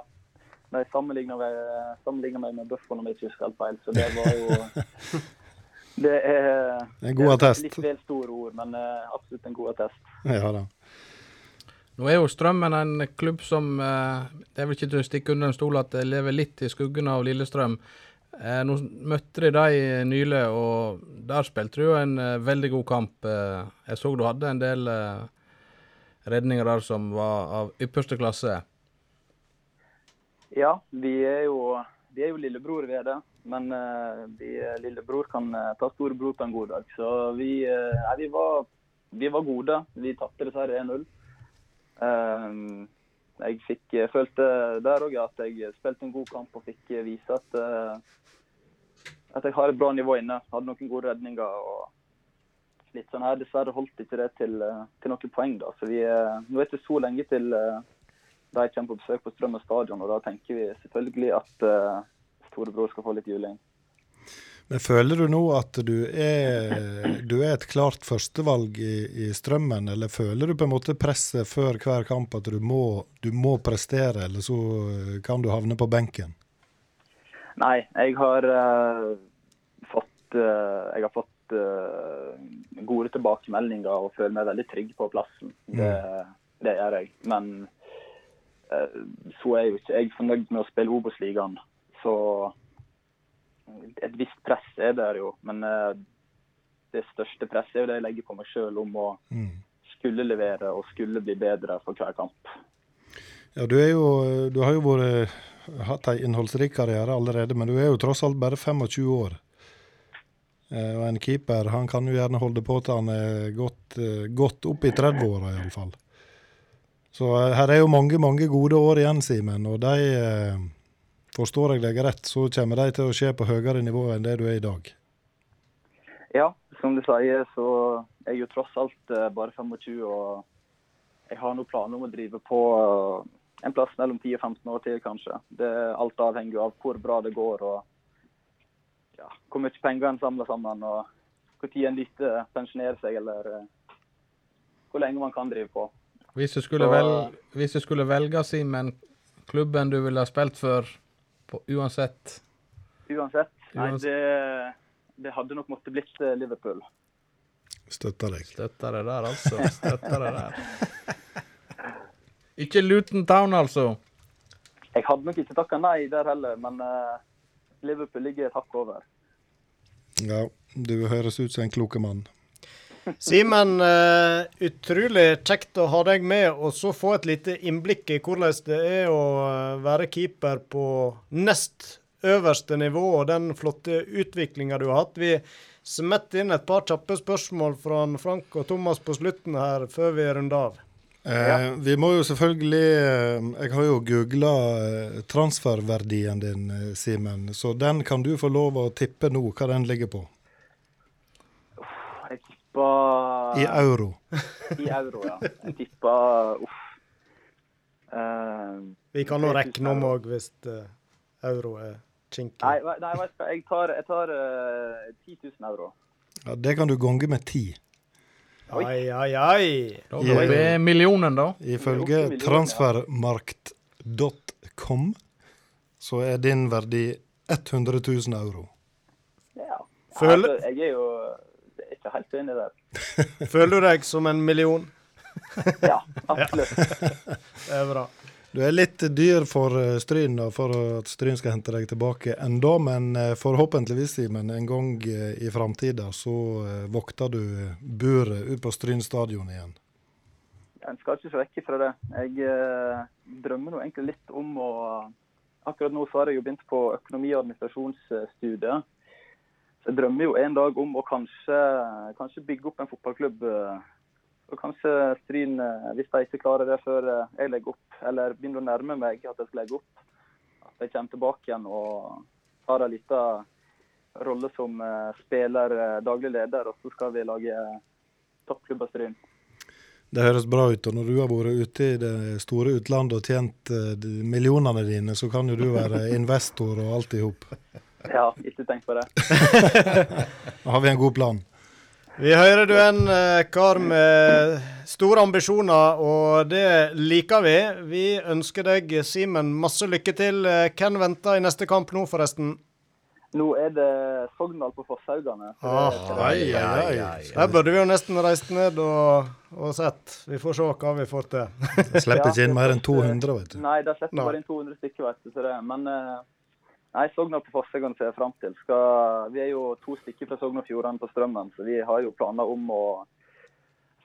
De sammenligna meg, med Buffon om jeg ikke husker helt feil, så det var jo (laughs) Det er, En god er attest. Litt vel store ord, men eh, absolutt en god attest. Ja da. Nå er jo Strømmen en klubb som eh, Det er vel ikke til å stikke under en stol at det lever litt i skuggen av Lillestrøm. Eh, nå møtte de dem nylig, og der spilte du jo en eh, veldig god kamp. Jeg så du hadde en del redninger der som var av ypperste klasse. Ja, vi er jo, vi er jo lillebror, vi er det. Men vi, lillebror kan ta storebror på en god dag. Så vi, eh, vi, var, vi var gode. Vi tapte dessverre 1-0. Eh, jeg fikk, jeg følte der òg at jeg spilte en god kamp og fikk vise at, eh, at jeg har et bra nivå inne. Hadde noen gode redninger og litt sånn her. Dessverre holdt ikke det til, eh, til noen poeng, da. Så vi, eh, nå er det ikke så lenge til eh, de kommer på besøk på Strømmen stadion, og da tenker vi selvfølgelig at uh, storebror skal få litt juling. Men føler du nå at du er, du er et klart førstevalg i, i Strømmen, eller føler du på en måte presset før hver kamp at du må, du må prestere, eller så eh, kan du havne på benken? Nei, jeg har uh, fått uh, Jeg har fått uh, gode tilbakemeldinger og føler meg veldig trygg på plassen. Det, det gjør jeg. Men så er jo ikke jeg fornøyd med å spille Obos-ligaen. Så et visst press er der jo. Men eh, det største presset er jo det jeg legger på meg sjøl om å skulle levere og skulle bli bedre for hver kamp. Ja, du, jo, du har jo vært, hatt en innholdsrik karriere allerede, men du er jo tross alt bare 25 år. Eh, og en keeper han kan jo gjerne holde på til han er godt, eh, godt opp i 30-åra iallfall. Så her er jo mange, mange gode år igjen, Simen. Og de, forstår jeg deg rett, så kommer de til å skje på høyere nivå enn det du er i dag. Ja, som du sier, så er jeg jo tross alt eh, bare 25, og jeg har noen planer om å drive på eh, en plass mellom 10 og 15 år til, kanskje. Det, alt avhenger av hvor bra det går, og ja, hvor mye penger en samler sammen, og når en lytter pensjonerer seg, eller eh, hvor lenge man kan drive på. Hvis du skulle, Så- vel, hvis du skulle velge, Simen, klubben du ville ha spilt for på, uansett Uansett. Nei, det, det hadde nok måttet blitt eh, Liverpool. Støtter deg. Støtter deg der, altså. Støtter deg der. Ikke Luton Town, altså. Jeg hadde nok ikke takka nei der heller, men uh, Liverpool ligger et hakk over. Ja, du høres ut som en kloke mann. Simen, eh, utrolig kjekt å ha deg med, og så få et lite innblikk i hvordan det er å eh, være keeper på nest øverste nivå, og den flotte utviklinga du har hatt. Vi smetter inn et par kjappe spørsmål fra Frank og Thomas på slutten her, før vi runder av. Eh, vi må jo selvfølgelig eh, Jeg har jo googla transferverdien din, Simen. Så den kan du få lov å tippe nå, hva den ligger på. Tippa I euro. I euro, ja. Jeg tippa uff. Uh, Vi kan nå 3000 regne om òg, hvis uh, euro er kinkig. Nei, nei jeg tar, jeg tar uh, 10 000 euro. Ja, det kan du gange med ti. Oi, oi, oi. Da blir det millionen, da. Ifølge transfermarkt.com så er din verdi 100 000 euro. Ja. Føler- Altså, jeg er jo ikke helt i der. (laughs) Føler du deg som en million? (laughs) Ja, absolutt. (laughs) Det er bra. Du er litt dyr for eh, Stryn da, for at Stryn skal hente deg tilbake enda, men eh, forhåpentligvis, Simen, en gang eh, i framtida så vokter du buret ut på Stryn stadion igjen. En skal ikke se vekk fra det. Jeg eh, drømmer nå egentlig litt om å Akkurat nå så har jeg jo begynt på økonomi- og administrasjonsstudiet. Så jeg drømmer jo en dag om å kanskje, kanskje bygge opp en fotballklubb. eh, Og kanskje Stryn, eh, hvis de ikke klarer det før eh, jeg legger opp, eller begynner å nærme meg at jeg skal legge opp, at jeg kommer tilbake igjen og tar en liten rolle som spiller, daglig leder, og så skal vi lage toppklubb av Stryn. Det høres bra ut, og når du har vært ute i det store utlandet og tjent millionene dine, så kan jo du være investor og alt i hop. Ja, ikke tenk på det. (laughs) Da har vi en god plan. Vi hører du er en eh, kar med store ambisjoner, og det liker vi. Vi ønsker deg, Simen, masse lykke til. Eh, Hvem venter i neste kamp nå, forresten? Nå er det Sogndal på Fosshaugane. Ah, ai, ai, ai. Der burde vi jo nesten reist ned og, og sett. Vi får se hva vi får til. Jeg slipper ikke inn mer enn 200, vet du. Nei, det slipper bare inn 200 stykker, vet du. Så det. Men eh, nei, Sogndal på Fossegården ser jeg fram til. Skal, vi er jo to stykker fra Sogn og Fjordane på Strømmen, så vi har jo planer om å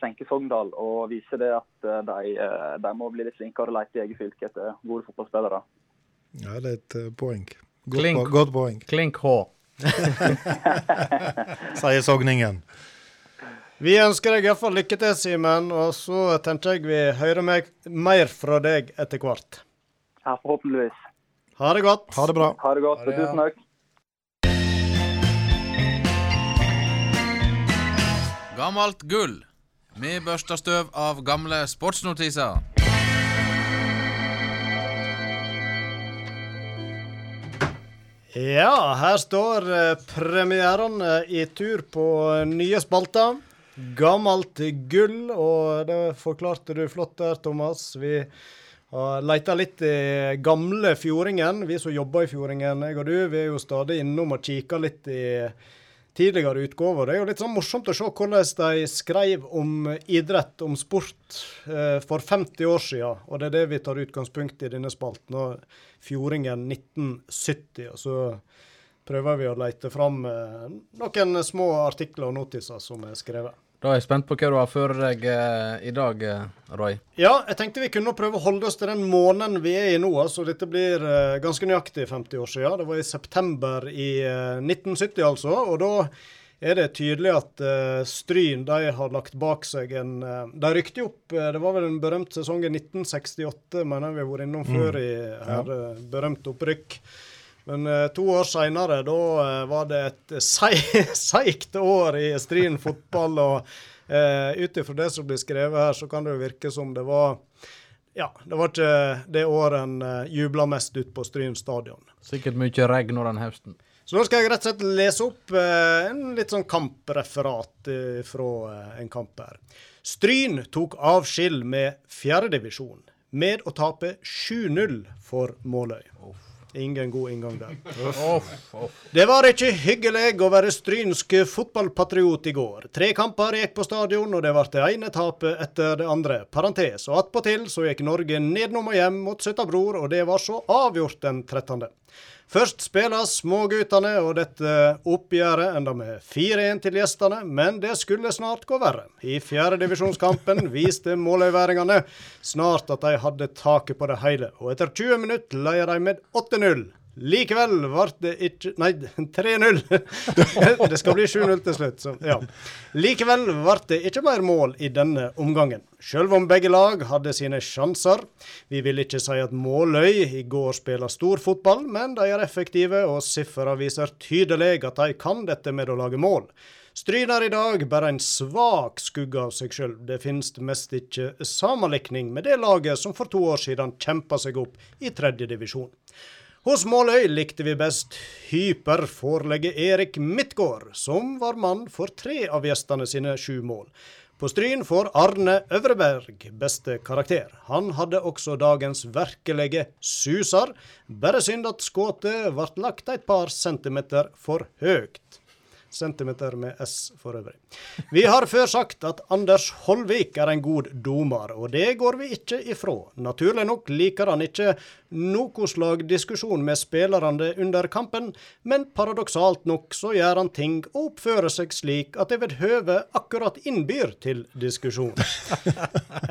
senke Sogndal og vise det at eh, de, eh, de må bli litt flinkere og lete i eget fylke etter gode fotballspillere. Ja, det er et eh, poeng. Godt, Klink. po godt poeng, Klink H. (laughs) sier sogningen. Vi ønsker deg iallfall lykke til, Simen. Og så tenker jeg vi hører meg mer fra deg etter hvert. Ja, forhåpentligvis. Ha det godt. Ha det bra. Ha det godt. og Tusen takk. Gammelt gull. Vi børster støv av gamle sportsnotiser. Ja, her står premierene premieren eh, i tur på eh, nye spalter. Gammelt gull, og det forklarte du flott der, Thomas. Vi har leita litt i gamle Fjordingen. Vi som jobber i Fjordingen, jeg og du, vi er jo stadig innom og kikker litt i tidligere utgaver. Det er jo litt sånn morsomt å se hvordan de skrev om idrett, om sport, eh, for 50 år siden. Og det er det vi tar utgangspunkt i denne spalten. Fjordingen 1970. Og så prøver vi å lete fram eh, noen små artikler og notiser som er skrevet. Da er jeg spent på hva du har for deg eh, i dag, eh, Roy. Ja, jeg tenkte vi kunne prøve å holde oss til den måneden vi er i nå. altså Dette blir eh, ganske nøyaktig 50 år siden. Det var i september i eh, 1970, altså. Og da er det tydelig at eh, Stryn de har lagt bak seg en eh, De rykte opp eh, Det var vel en berømt sesong i 1968, mener jeg vi har vært innom før i her. ja. berømt opprykk. Men eh, to år seinere, da eh, var det et sei- (laughs) seigt år i Stryn fotball. Og uh, ut ifra det som blir skrevet her, så kan det jo virke som det var Ja, det var ikke det året en uh, jubla mest ut på Stryn stadion. Sikkert mye regn den høsten. Så nå skal jeg rett og slett lese opp eh, en litt sånn kampreferat eh, fra eh, en kamp her. Stryn tok avskill med fjerdedivisjon med å tape 7-0 for Måløy. Ingen god inngang der. Det var ikke hyggelig å være strynsk fotballpatriot i går. Tre kamper gikk på stadion, og det ble det ene tapet etter det andre. Parentes. Og attpåtil så gikk Norge nedenom og hjem mot Søtta Bror, og det var så avgjort den 13. Først spiller småguttene, og dette oppgjøret enda med 4-1 til gjestene, men det skulle snart gå verre. I fjerdedivisjonskampen viste måløyværingene snart at de hadde taket på det hele, og etter 20 minutter leier de med 8-0. Likevel ble det ikke Nei, (laughs) 3-0. (laughs) det skal bli 7-0 til slutt. Så, ja. Likevel ble det ikke mer mål i denne omgangen. Selv om begge lag hadde sine sjanser. Vi vil ikke si at Måløy i går spiller stor fotball, men de er effektive, og siffra viser tydelig at de kan dette med å lage mål. Stryn er i dag bare en svak skugge av seg sjøl. Det finnes mest ikke sammenlikning med det laget som for to år siden kjempa seg opp i tredje divisjon. Hos Måløy likte vi best hyperforlegget Erik Midtgaard, som var mann for tre av gjestene sine sju mål. På Stryn får Arne Øvreberg beste karakter. Han hadde også dagens virkelige suser. Bare synd at skuddet ble lagt et par centimeter for høyt. Centimeter med S for øvrig. Vi har før sagt at Anders Holvik er en god dommer, og det går vi ikke ifra. Naturlig nok liker han ikke noe slag diskusjon med spillerne under kampen, men paradoksalt nok så gjør han ting og oppfører seg slik at det ved høve akkurat innbyr til diskusjon.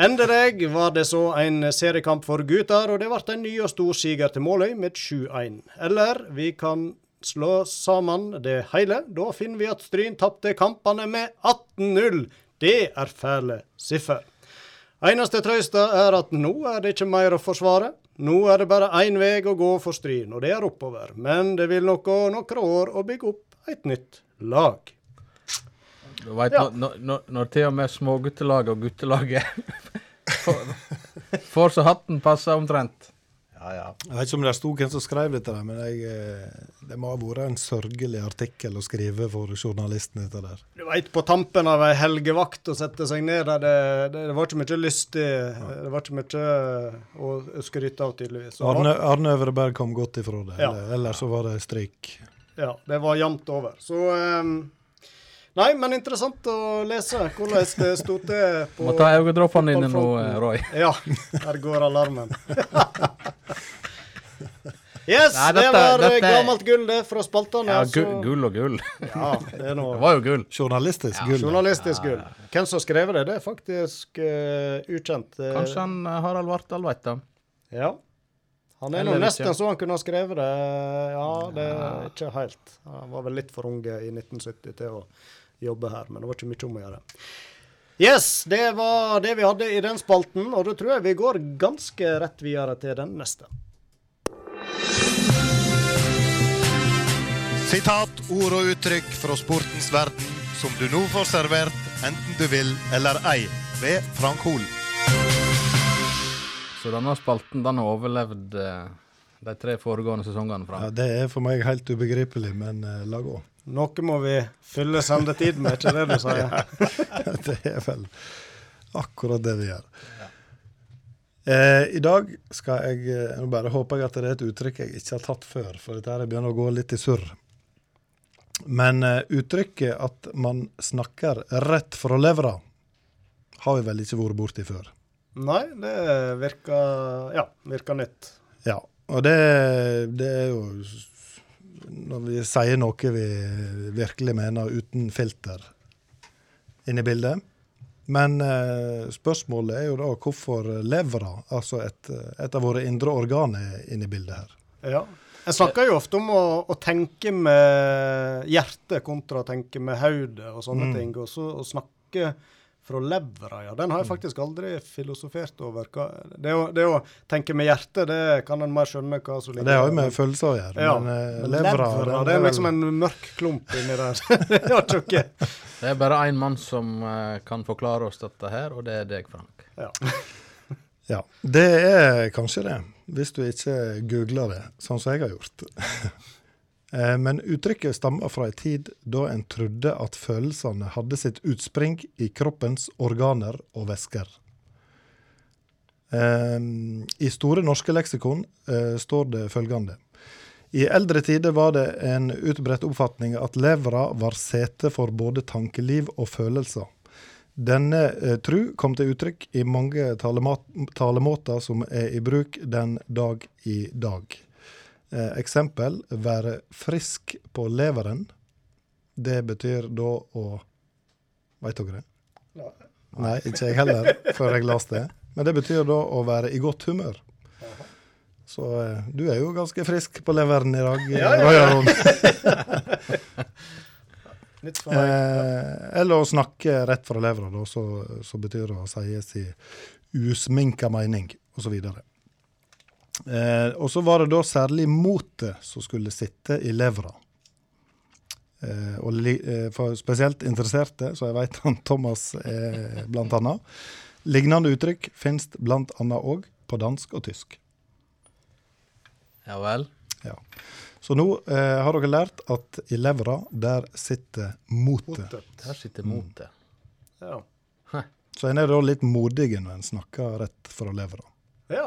Endelig var det så en seriekamp for gutter, og det ble en ny og stor siger til Måløy med 7-1. Eller vi kan slå sammen det hele. Da finner vi at Stryn tapte kampene med 18-0. Det er fæle siffer. Eneste trøsta er at nå er det ikke mer å forsvare. Nå er det bare én vei å gå for Stryn, og det er oppover. Men det vil nok gå noen år å bygge opp et nytt lag. Du vet, Ja. når, når, når til og med småguttelaget og guttelaget (laughs) får, så hatten passer omtrent. Ja, ja. Jeg vet ikke om det sto hvem som skrev dette, der, men jeg, eh, det må ha vært en sørgelig artikkel å skrive for journalisten. Dette der. Du veit, på tampen av ei helgevakt å sette seg ned der, det, det, det var ikke mye lystig Det var ikke mye å skryte av, tydeligvis. Så Arne, Arne Øvreberg kom godt ifra det, Ja. eller, ellers så var det stryk. Ja, det var jevnt over. Så ehm, Nei, men interessant å lese hvordan det sto til på Må ta øyedråpene dine nå, eh, Roy. Ja, her går alarmen. yes, Nei, det var eh, dette- gammelt gull, det, fra spaltene. Ja, gu, gull og gull. Ja, det er noe Det var jo gull. Journalistisk gull. Journalistisk gull. Hvem som har skrevet det, det er faktisk uh, ukjent. Kanskje han Harald Vartdal veit det. Ja. Han er nå nesten ikke. så han kunne ha skrevet det. Ja, det er ikke helt. Han var vel litt for unge i 1970 til å jobbe her, men det var ikke mye om å gjøre. Yes, det var det vi hadde i den spalten, og da tror jeg vi går ganske rett videre til den neste. Sitat, ord og uttrykk fra sportens verden som du nå får servert enten du vil eller ei, ved Frank Hol. Så denne spalten den har overlevd eh, de tre foregående sesongene Ja, det er for meg helt ubegripelig, men uh, la gå. Noe må vi fylle sendetiden med, ikke det du sier? (laughs) (laughs) det er vel akkurat det vi gjør. Eh, I dag skal jeg eh, Nå bare håper jeg at det er et uttrykk jeg ikke har tatt før, for dette her begynner å gå litt i surr. Men eh, uttrykket at man snakker rett fra levra, har vi vel ikke vært borti før. Nei, det virker Ja, virker nytt. Ja, og det, det er jo Når vi sier noe vi virkelig mener uten filter inne i bildet. Men eh, spørsmålet er jo da hvorfor levra, altså et, et av våre indre organer, er inne i bildet her. Ja. Jeg snakker jo ofte om å, å tenke med hjertet kontra å tenke med hodet og sånne Mm. ting. Og så å snakke fra levra, ja. Den har jeg faktisk aldri filosofert over. Hva, det, å, det å tenke med hjertet, det kan en mer skjønne hva som Det har jo med følelser å gjøre. Ja, men, eh, men levra, levra, den det er liksom en mørk klump inni der. (laughs) det tjukke. Det er bare én mann som eh, kan forklare oss dette her, og det er deg, Frank. ja. (laughs) Ja, det er kanskje det, hvis du ikke googler det, sånn som jeg har gjort. (laughs) Eh, Men uttrykket stammer fra en tid da en trodde at følelsene hadde sitt utspring i kroppens organer og væsker. Eh, I Store norske leksikon eh, står det følgende. I eldre tider var det en utbredt oppfatning at levra var sete for både tankeliv og følelser. Denne tru kom til uttrykk i mange talemåter som er i bruk den dag i dag. Eh, eksempel være frisk på leveren. Det betyr da å Veit dere det? Nei, ikke jeg heller, før jeg leste det. Men det betyr da å være i godt humør. Så eh, du er jo ganske frisk på leveren i dag, Ja, ja, ja. (laughs) Meg. Eh, eller å snakke rett fra levra, så, så betyr det å si sin usminka mening, osv. Eh, og så var det da særlig motet som skulle sitte i levra. Eh, og li, eh, for spesielt interesserte, så jeg vet (laughs) han Thomas er blant annet. Lignende uttrykk finnes blant annet òg på dansk og tysk. Ja vel. Ja. Så nå eh, har dere lært at i levra, der sitter motet. Der sitter motet. Ja. Så en er da litt modig når en snakker rett fra levra.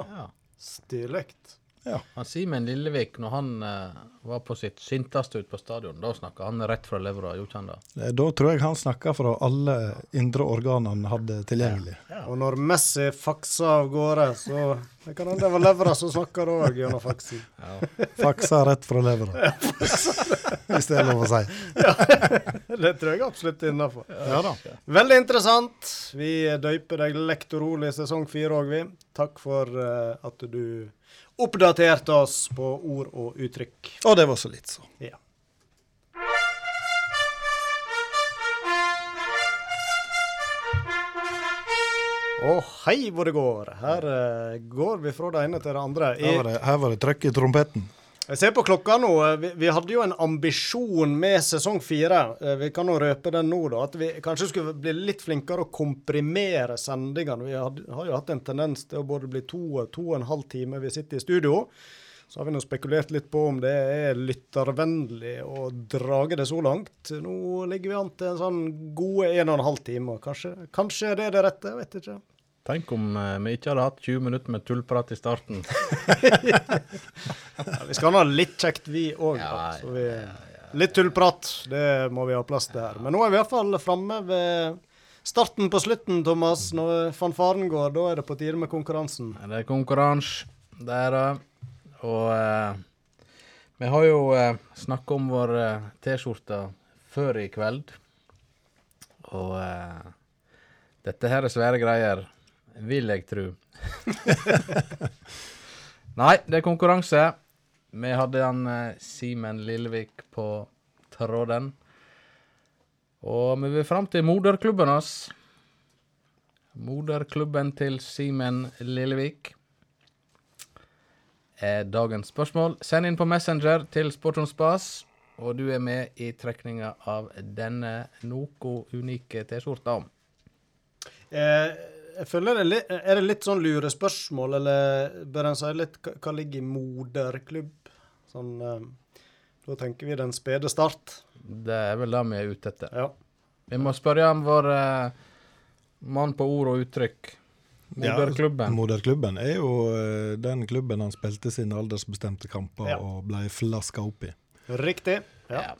ja. Stillekt. Ja. Han Simen Lillevik, når han eh, var på sitt sinteste ute på stadion, da snakka han rett fra levra, gjorde han det? Eh, Da tror jeg han snakka fra alle indre organer han hadde tilgjengelig. Og når Messi faksa av gårde, så det kan hende det var levra som snakka da òg, gjennom faksen. Faksa rett fra levra. Hvis det er lov å si. (laughs) Det tror jeg absolutt er innafor. Ja. Veldig interessant. Vi døyper deg lektor Ole i sesong fire òg, vi. Takk for uh, at du oppdaterte oss på ord og uttrykk. Og det var så litt, så. Ja. Og hei hvor det går. Her uh, går vi fra det ene til det andre. Her var det, her var det trøkk i trompeten. Jeg ser på klokka nå. Vi, vi hadde jo en ambisjon med sesong fire. Eh, Vi kan jo røpe den nå, da. At vi kanskje skulle bli litt flinkere å komprimere sendingene. Vi hadde, har jo hatt en tendens til å både bli to to og en halv time vi sitter i studio. Så har vi nå spekulert litt på om det er lyttervennlig å drage det så langt. Nå ligger vi an til en sånn gode en og en halv time. Kanskje, kanskje det er det rette, jeg vet ikke. Tenk om eh, vi ikke hadde hatt 20 minutter med tullprat i starten. Ja, vi skal ha litt kjekt, vi òg. Ja, litt tullprat, det må vi ha plass til her. Men nå er vi iallfall framme ved starten på slutten, Thomas. Når fanfaren går, da er det på tide med konkurransen. Det er konkurranse der, da. Og eh, vi har jo uh, snakka om vår uh, T-skjorte før i kveld. Og eh, dette her er svære greier, vil jeg tro. Nei, det er konkurranse. Vi hadde han eh, Simen Lillevik på tråden. Og vi vil fram til moderklubben hans. Moderklubben til Simen Lillevik er dagens spørsmål. Send inn på Messenger til Sport som spas. Og du er med i trekninga av denne noe unike T-skjorta. Eh, jeg føler det er litt, er det litt sånn lurespørsmål, eller bør en si litt hva, ligger i moderklubb? Sånn, eh, da tenker vi den spede start. Det er vel det vi er ute etter. Ja. Vi må spørre om vår eh, mann på ord og uttrykk. Moderklubben. Moderklubben er jo eh, den klubben han spilte sine aldersbestemte kamper Ja. og ble flaska opp i. Riktig. Ja.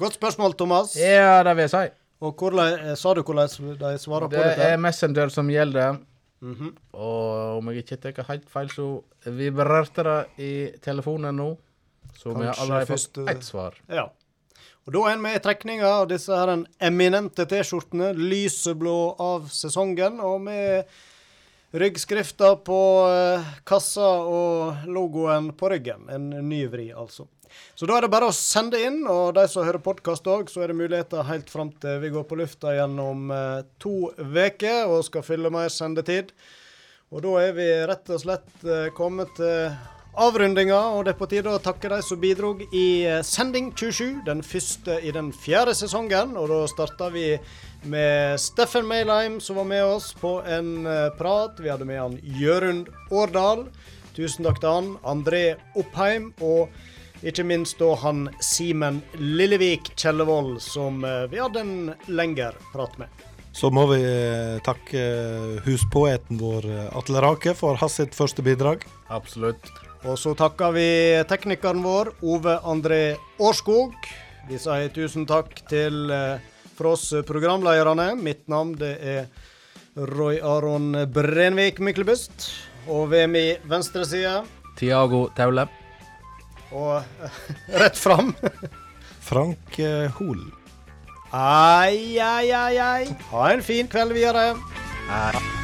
Godt spørsmål, Thomas. Ja, det vil jeg si. Og hvordan, eh, sa du hvordan de svarer på dette? Det er Messenger som gjelder. Mhm. Og om jeg ikke tar helt feil, så vibrerte det i telefonen nå. Så vi har Kanskje allerede fått ett svar. Ja. Og da er vi i trekninga av disse her en eminente T-skjortene, lyseblå av sesongen, og med ryggskrifta på eh, kassa og logoen på ryggen. En ny vri, altså. Så da er det bare å sende inn, og de som hører podkast òg, så er det muligheter helt fram til vi går på lufta gjennom eh, to uker og skal fylle mer sendetid. Og da er vi rett og slett eh, kommet til avrundinga, og det er på tide å takke de som bidrog i eh, Sending 27, den første i den fjerde sesongen. Og da starta vi med Steffen Meilheim, som var med oss på en prat. Vi hadde med han Jørund Årdal. Tusen takk til han. André Oppheim. Og ikke minst da han Simen Lillevik Kjellevold, som eh, vi hadde en lengre prat med. Så må vi eh, takke huspoeten vår eh, Atle Rake for hans sitt første bidrag. Absolutt. Og så takker vi teknikeren vår, Ove André Årskog. Vi sier tusen takk til eh, for oss programlederne. Mitt navn det er Roy Aron Brenvik Myklebust. Og ved min venstre side, Tiago Taule. Og eh, (laughs) rett fram Frank eh, Hol. Ai, ai, ai, ai. Ha en fin kveld videre. Hei.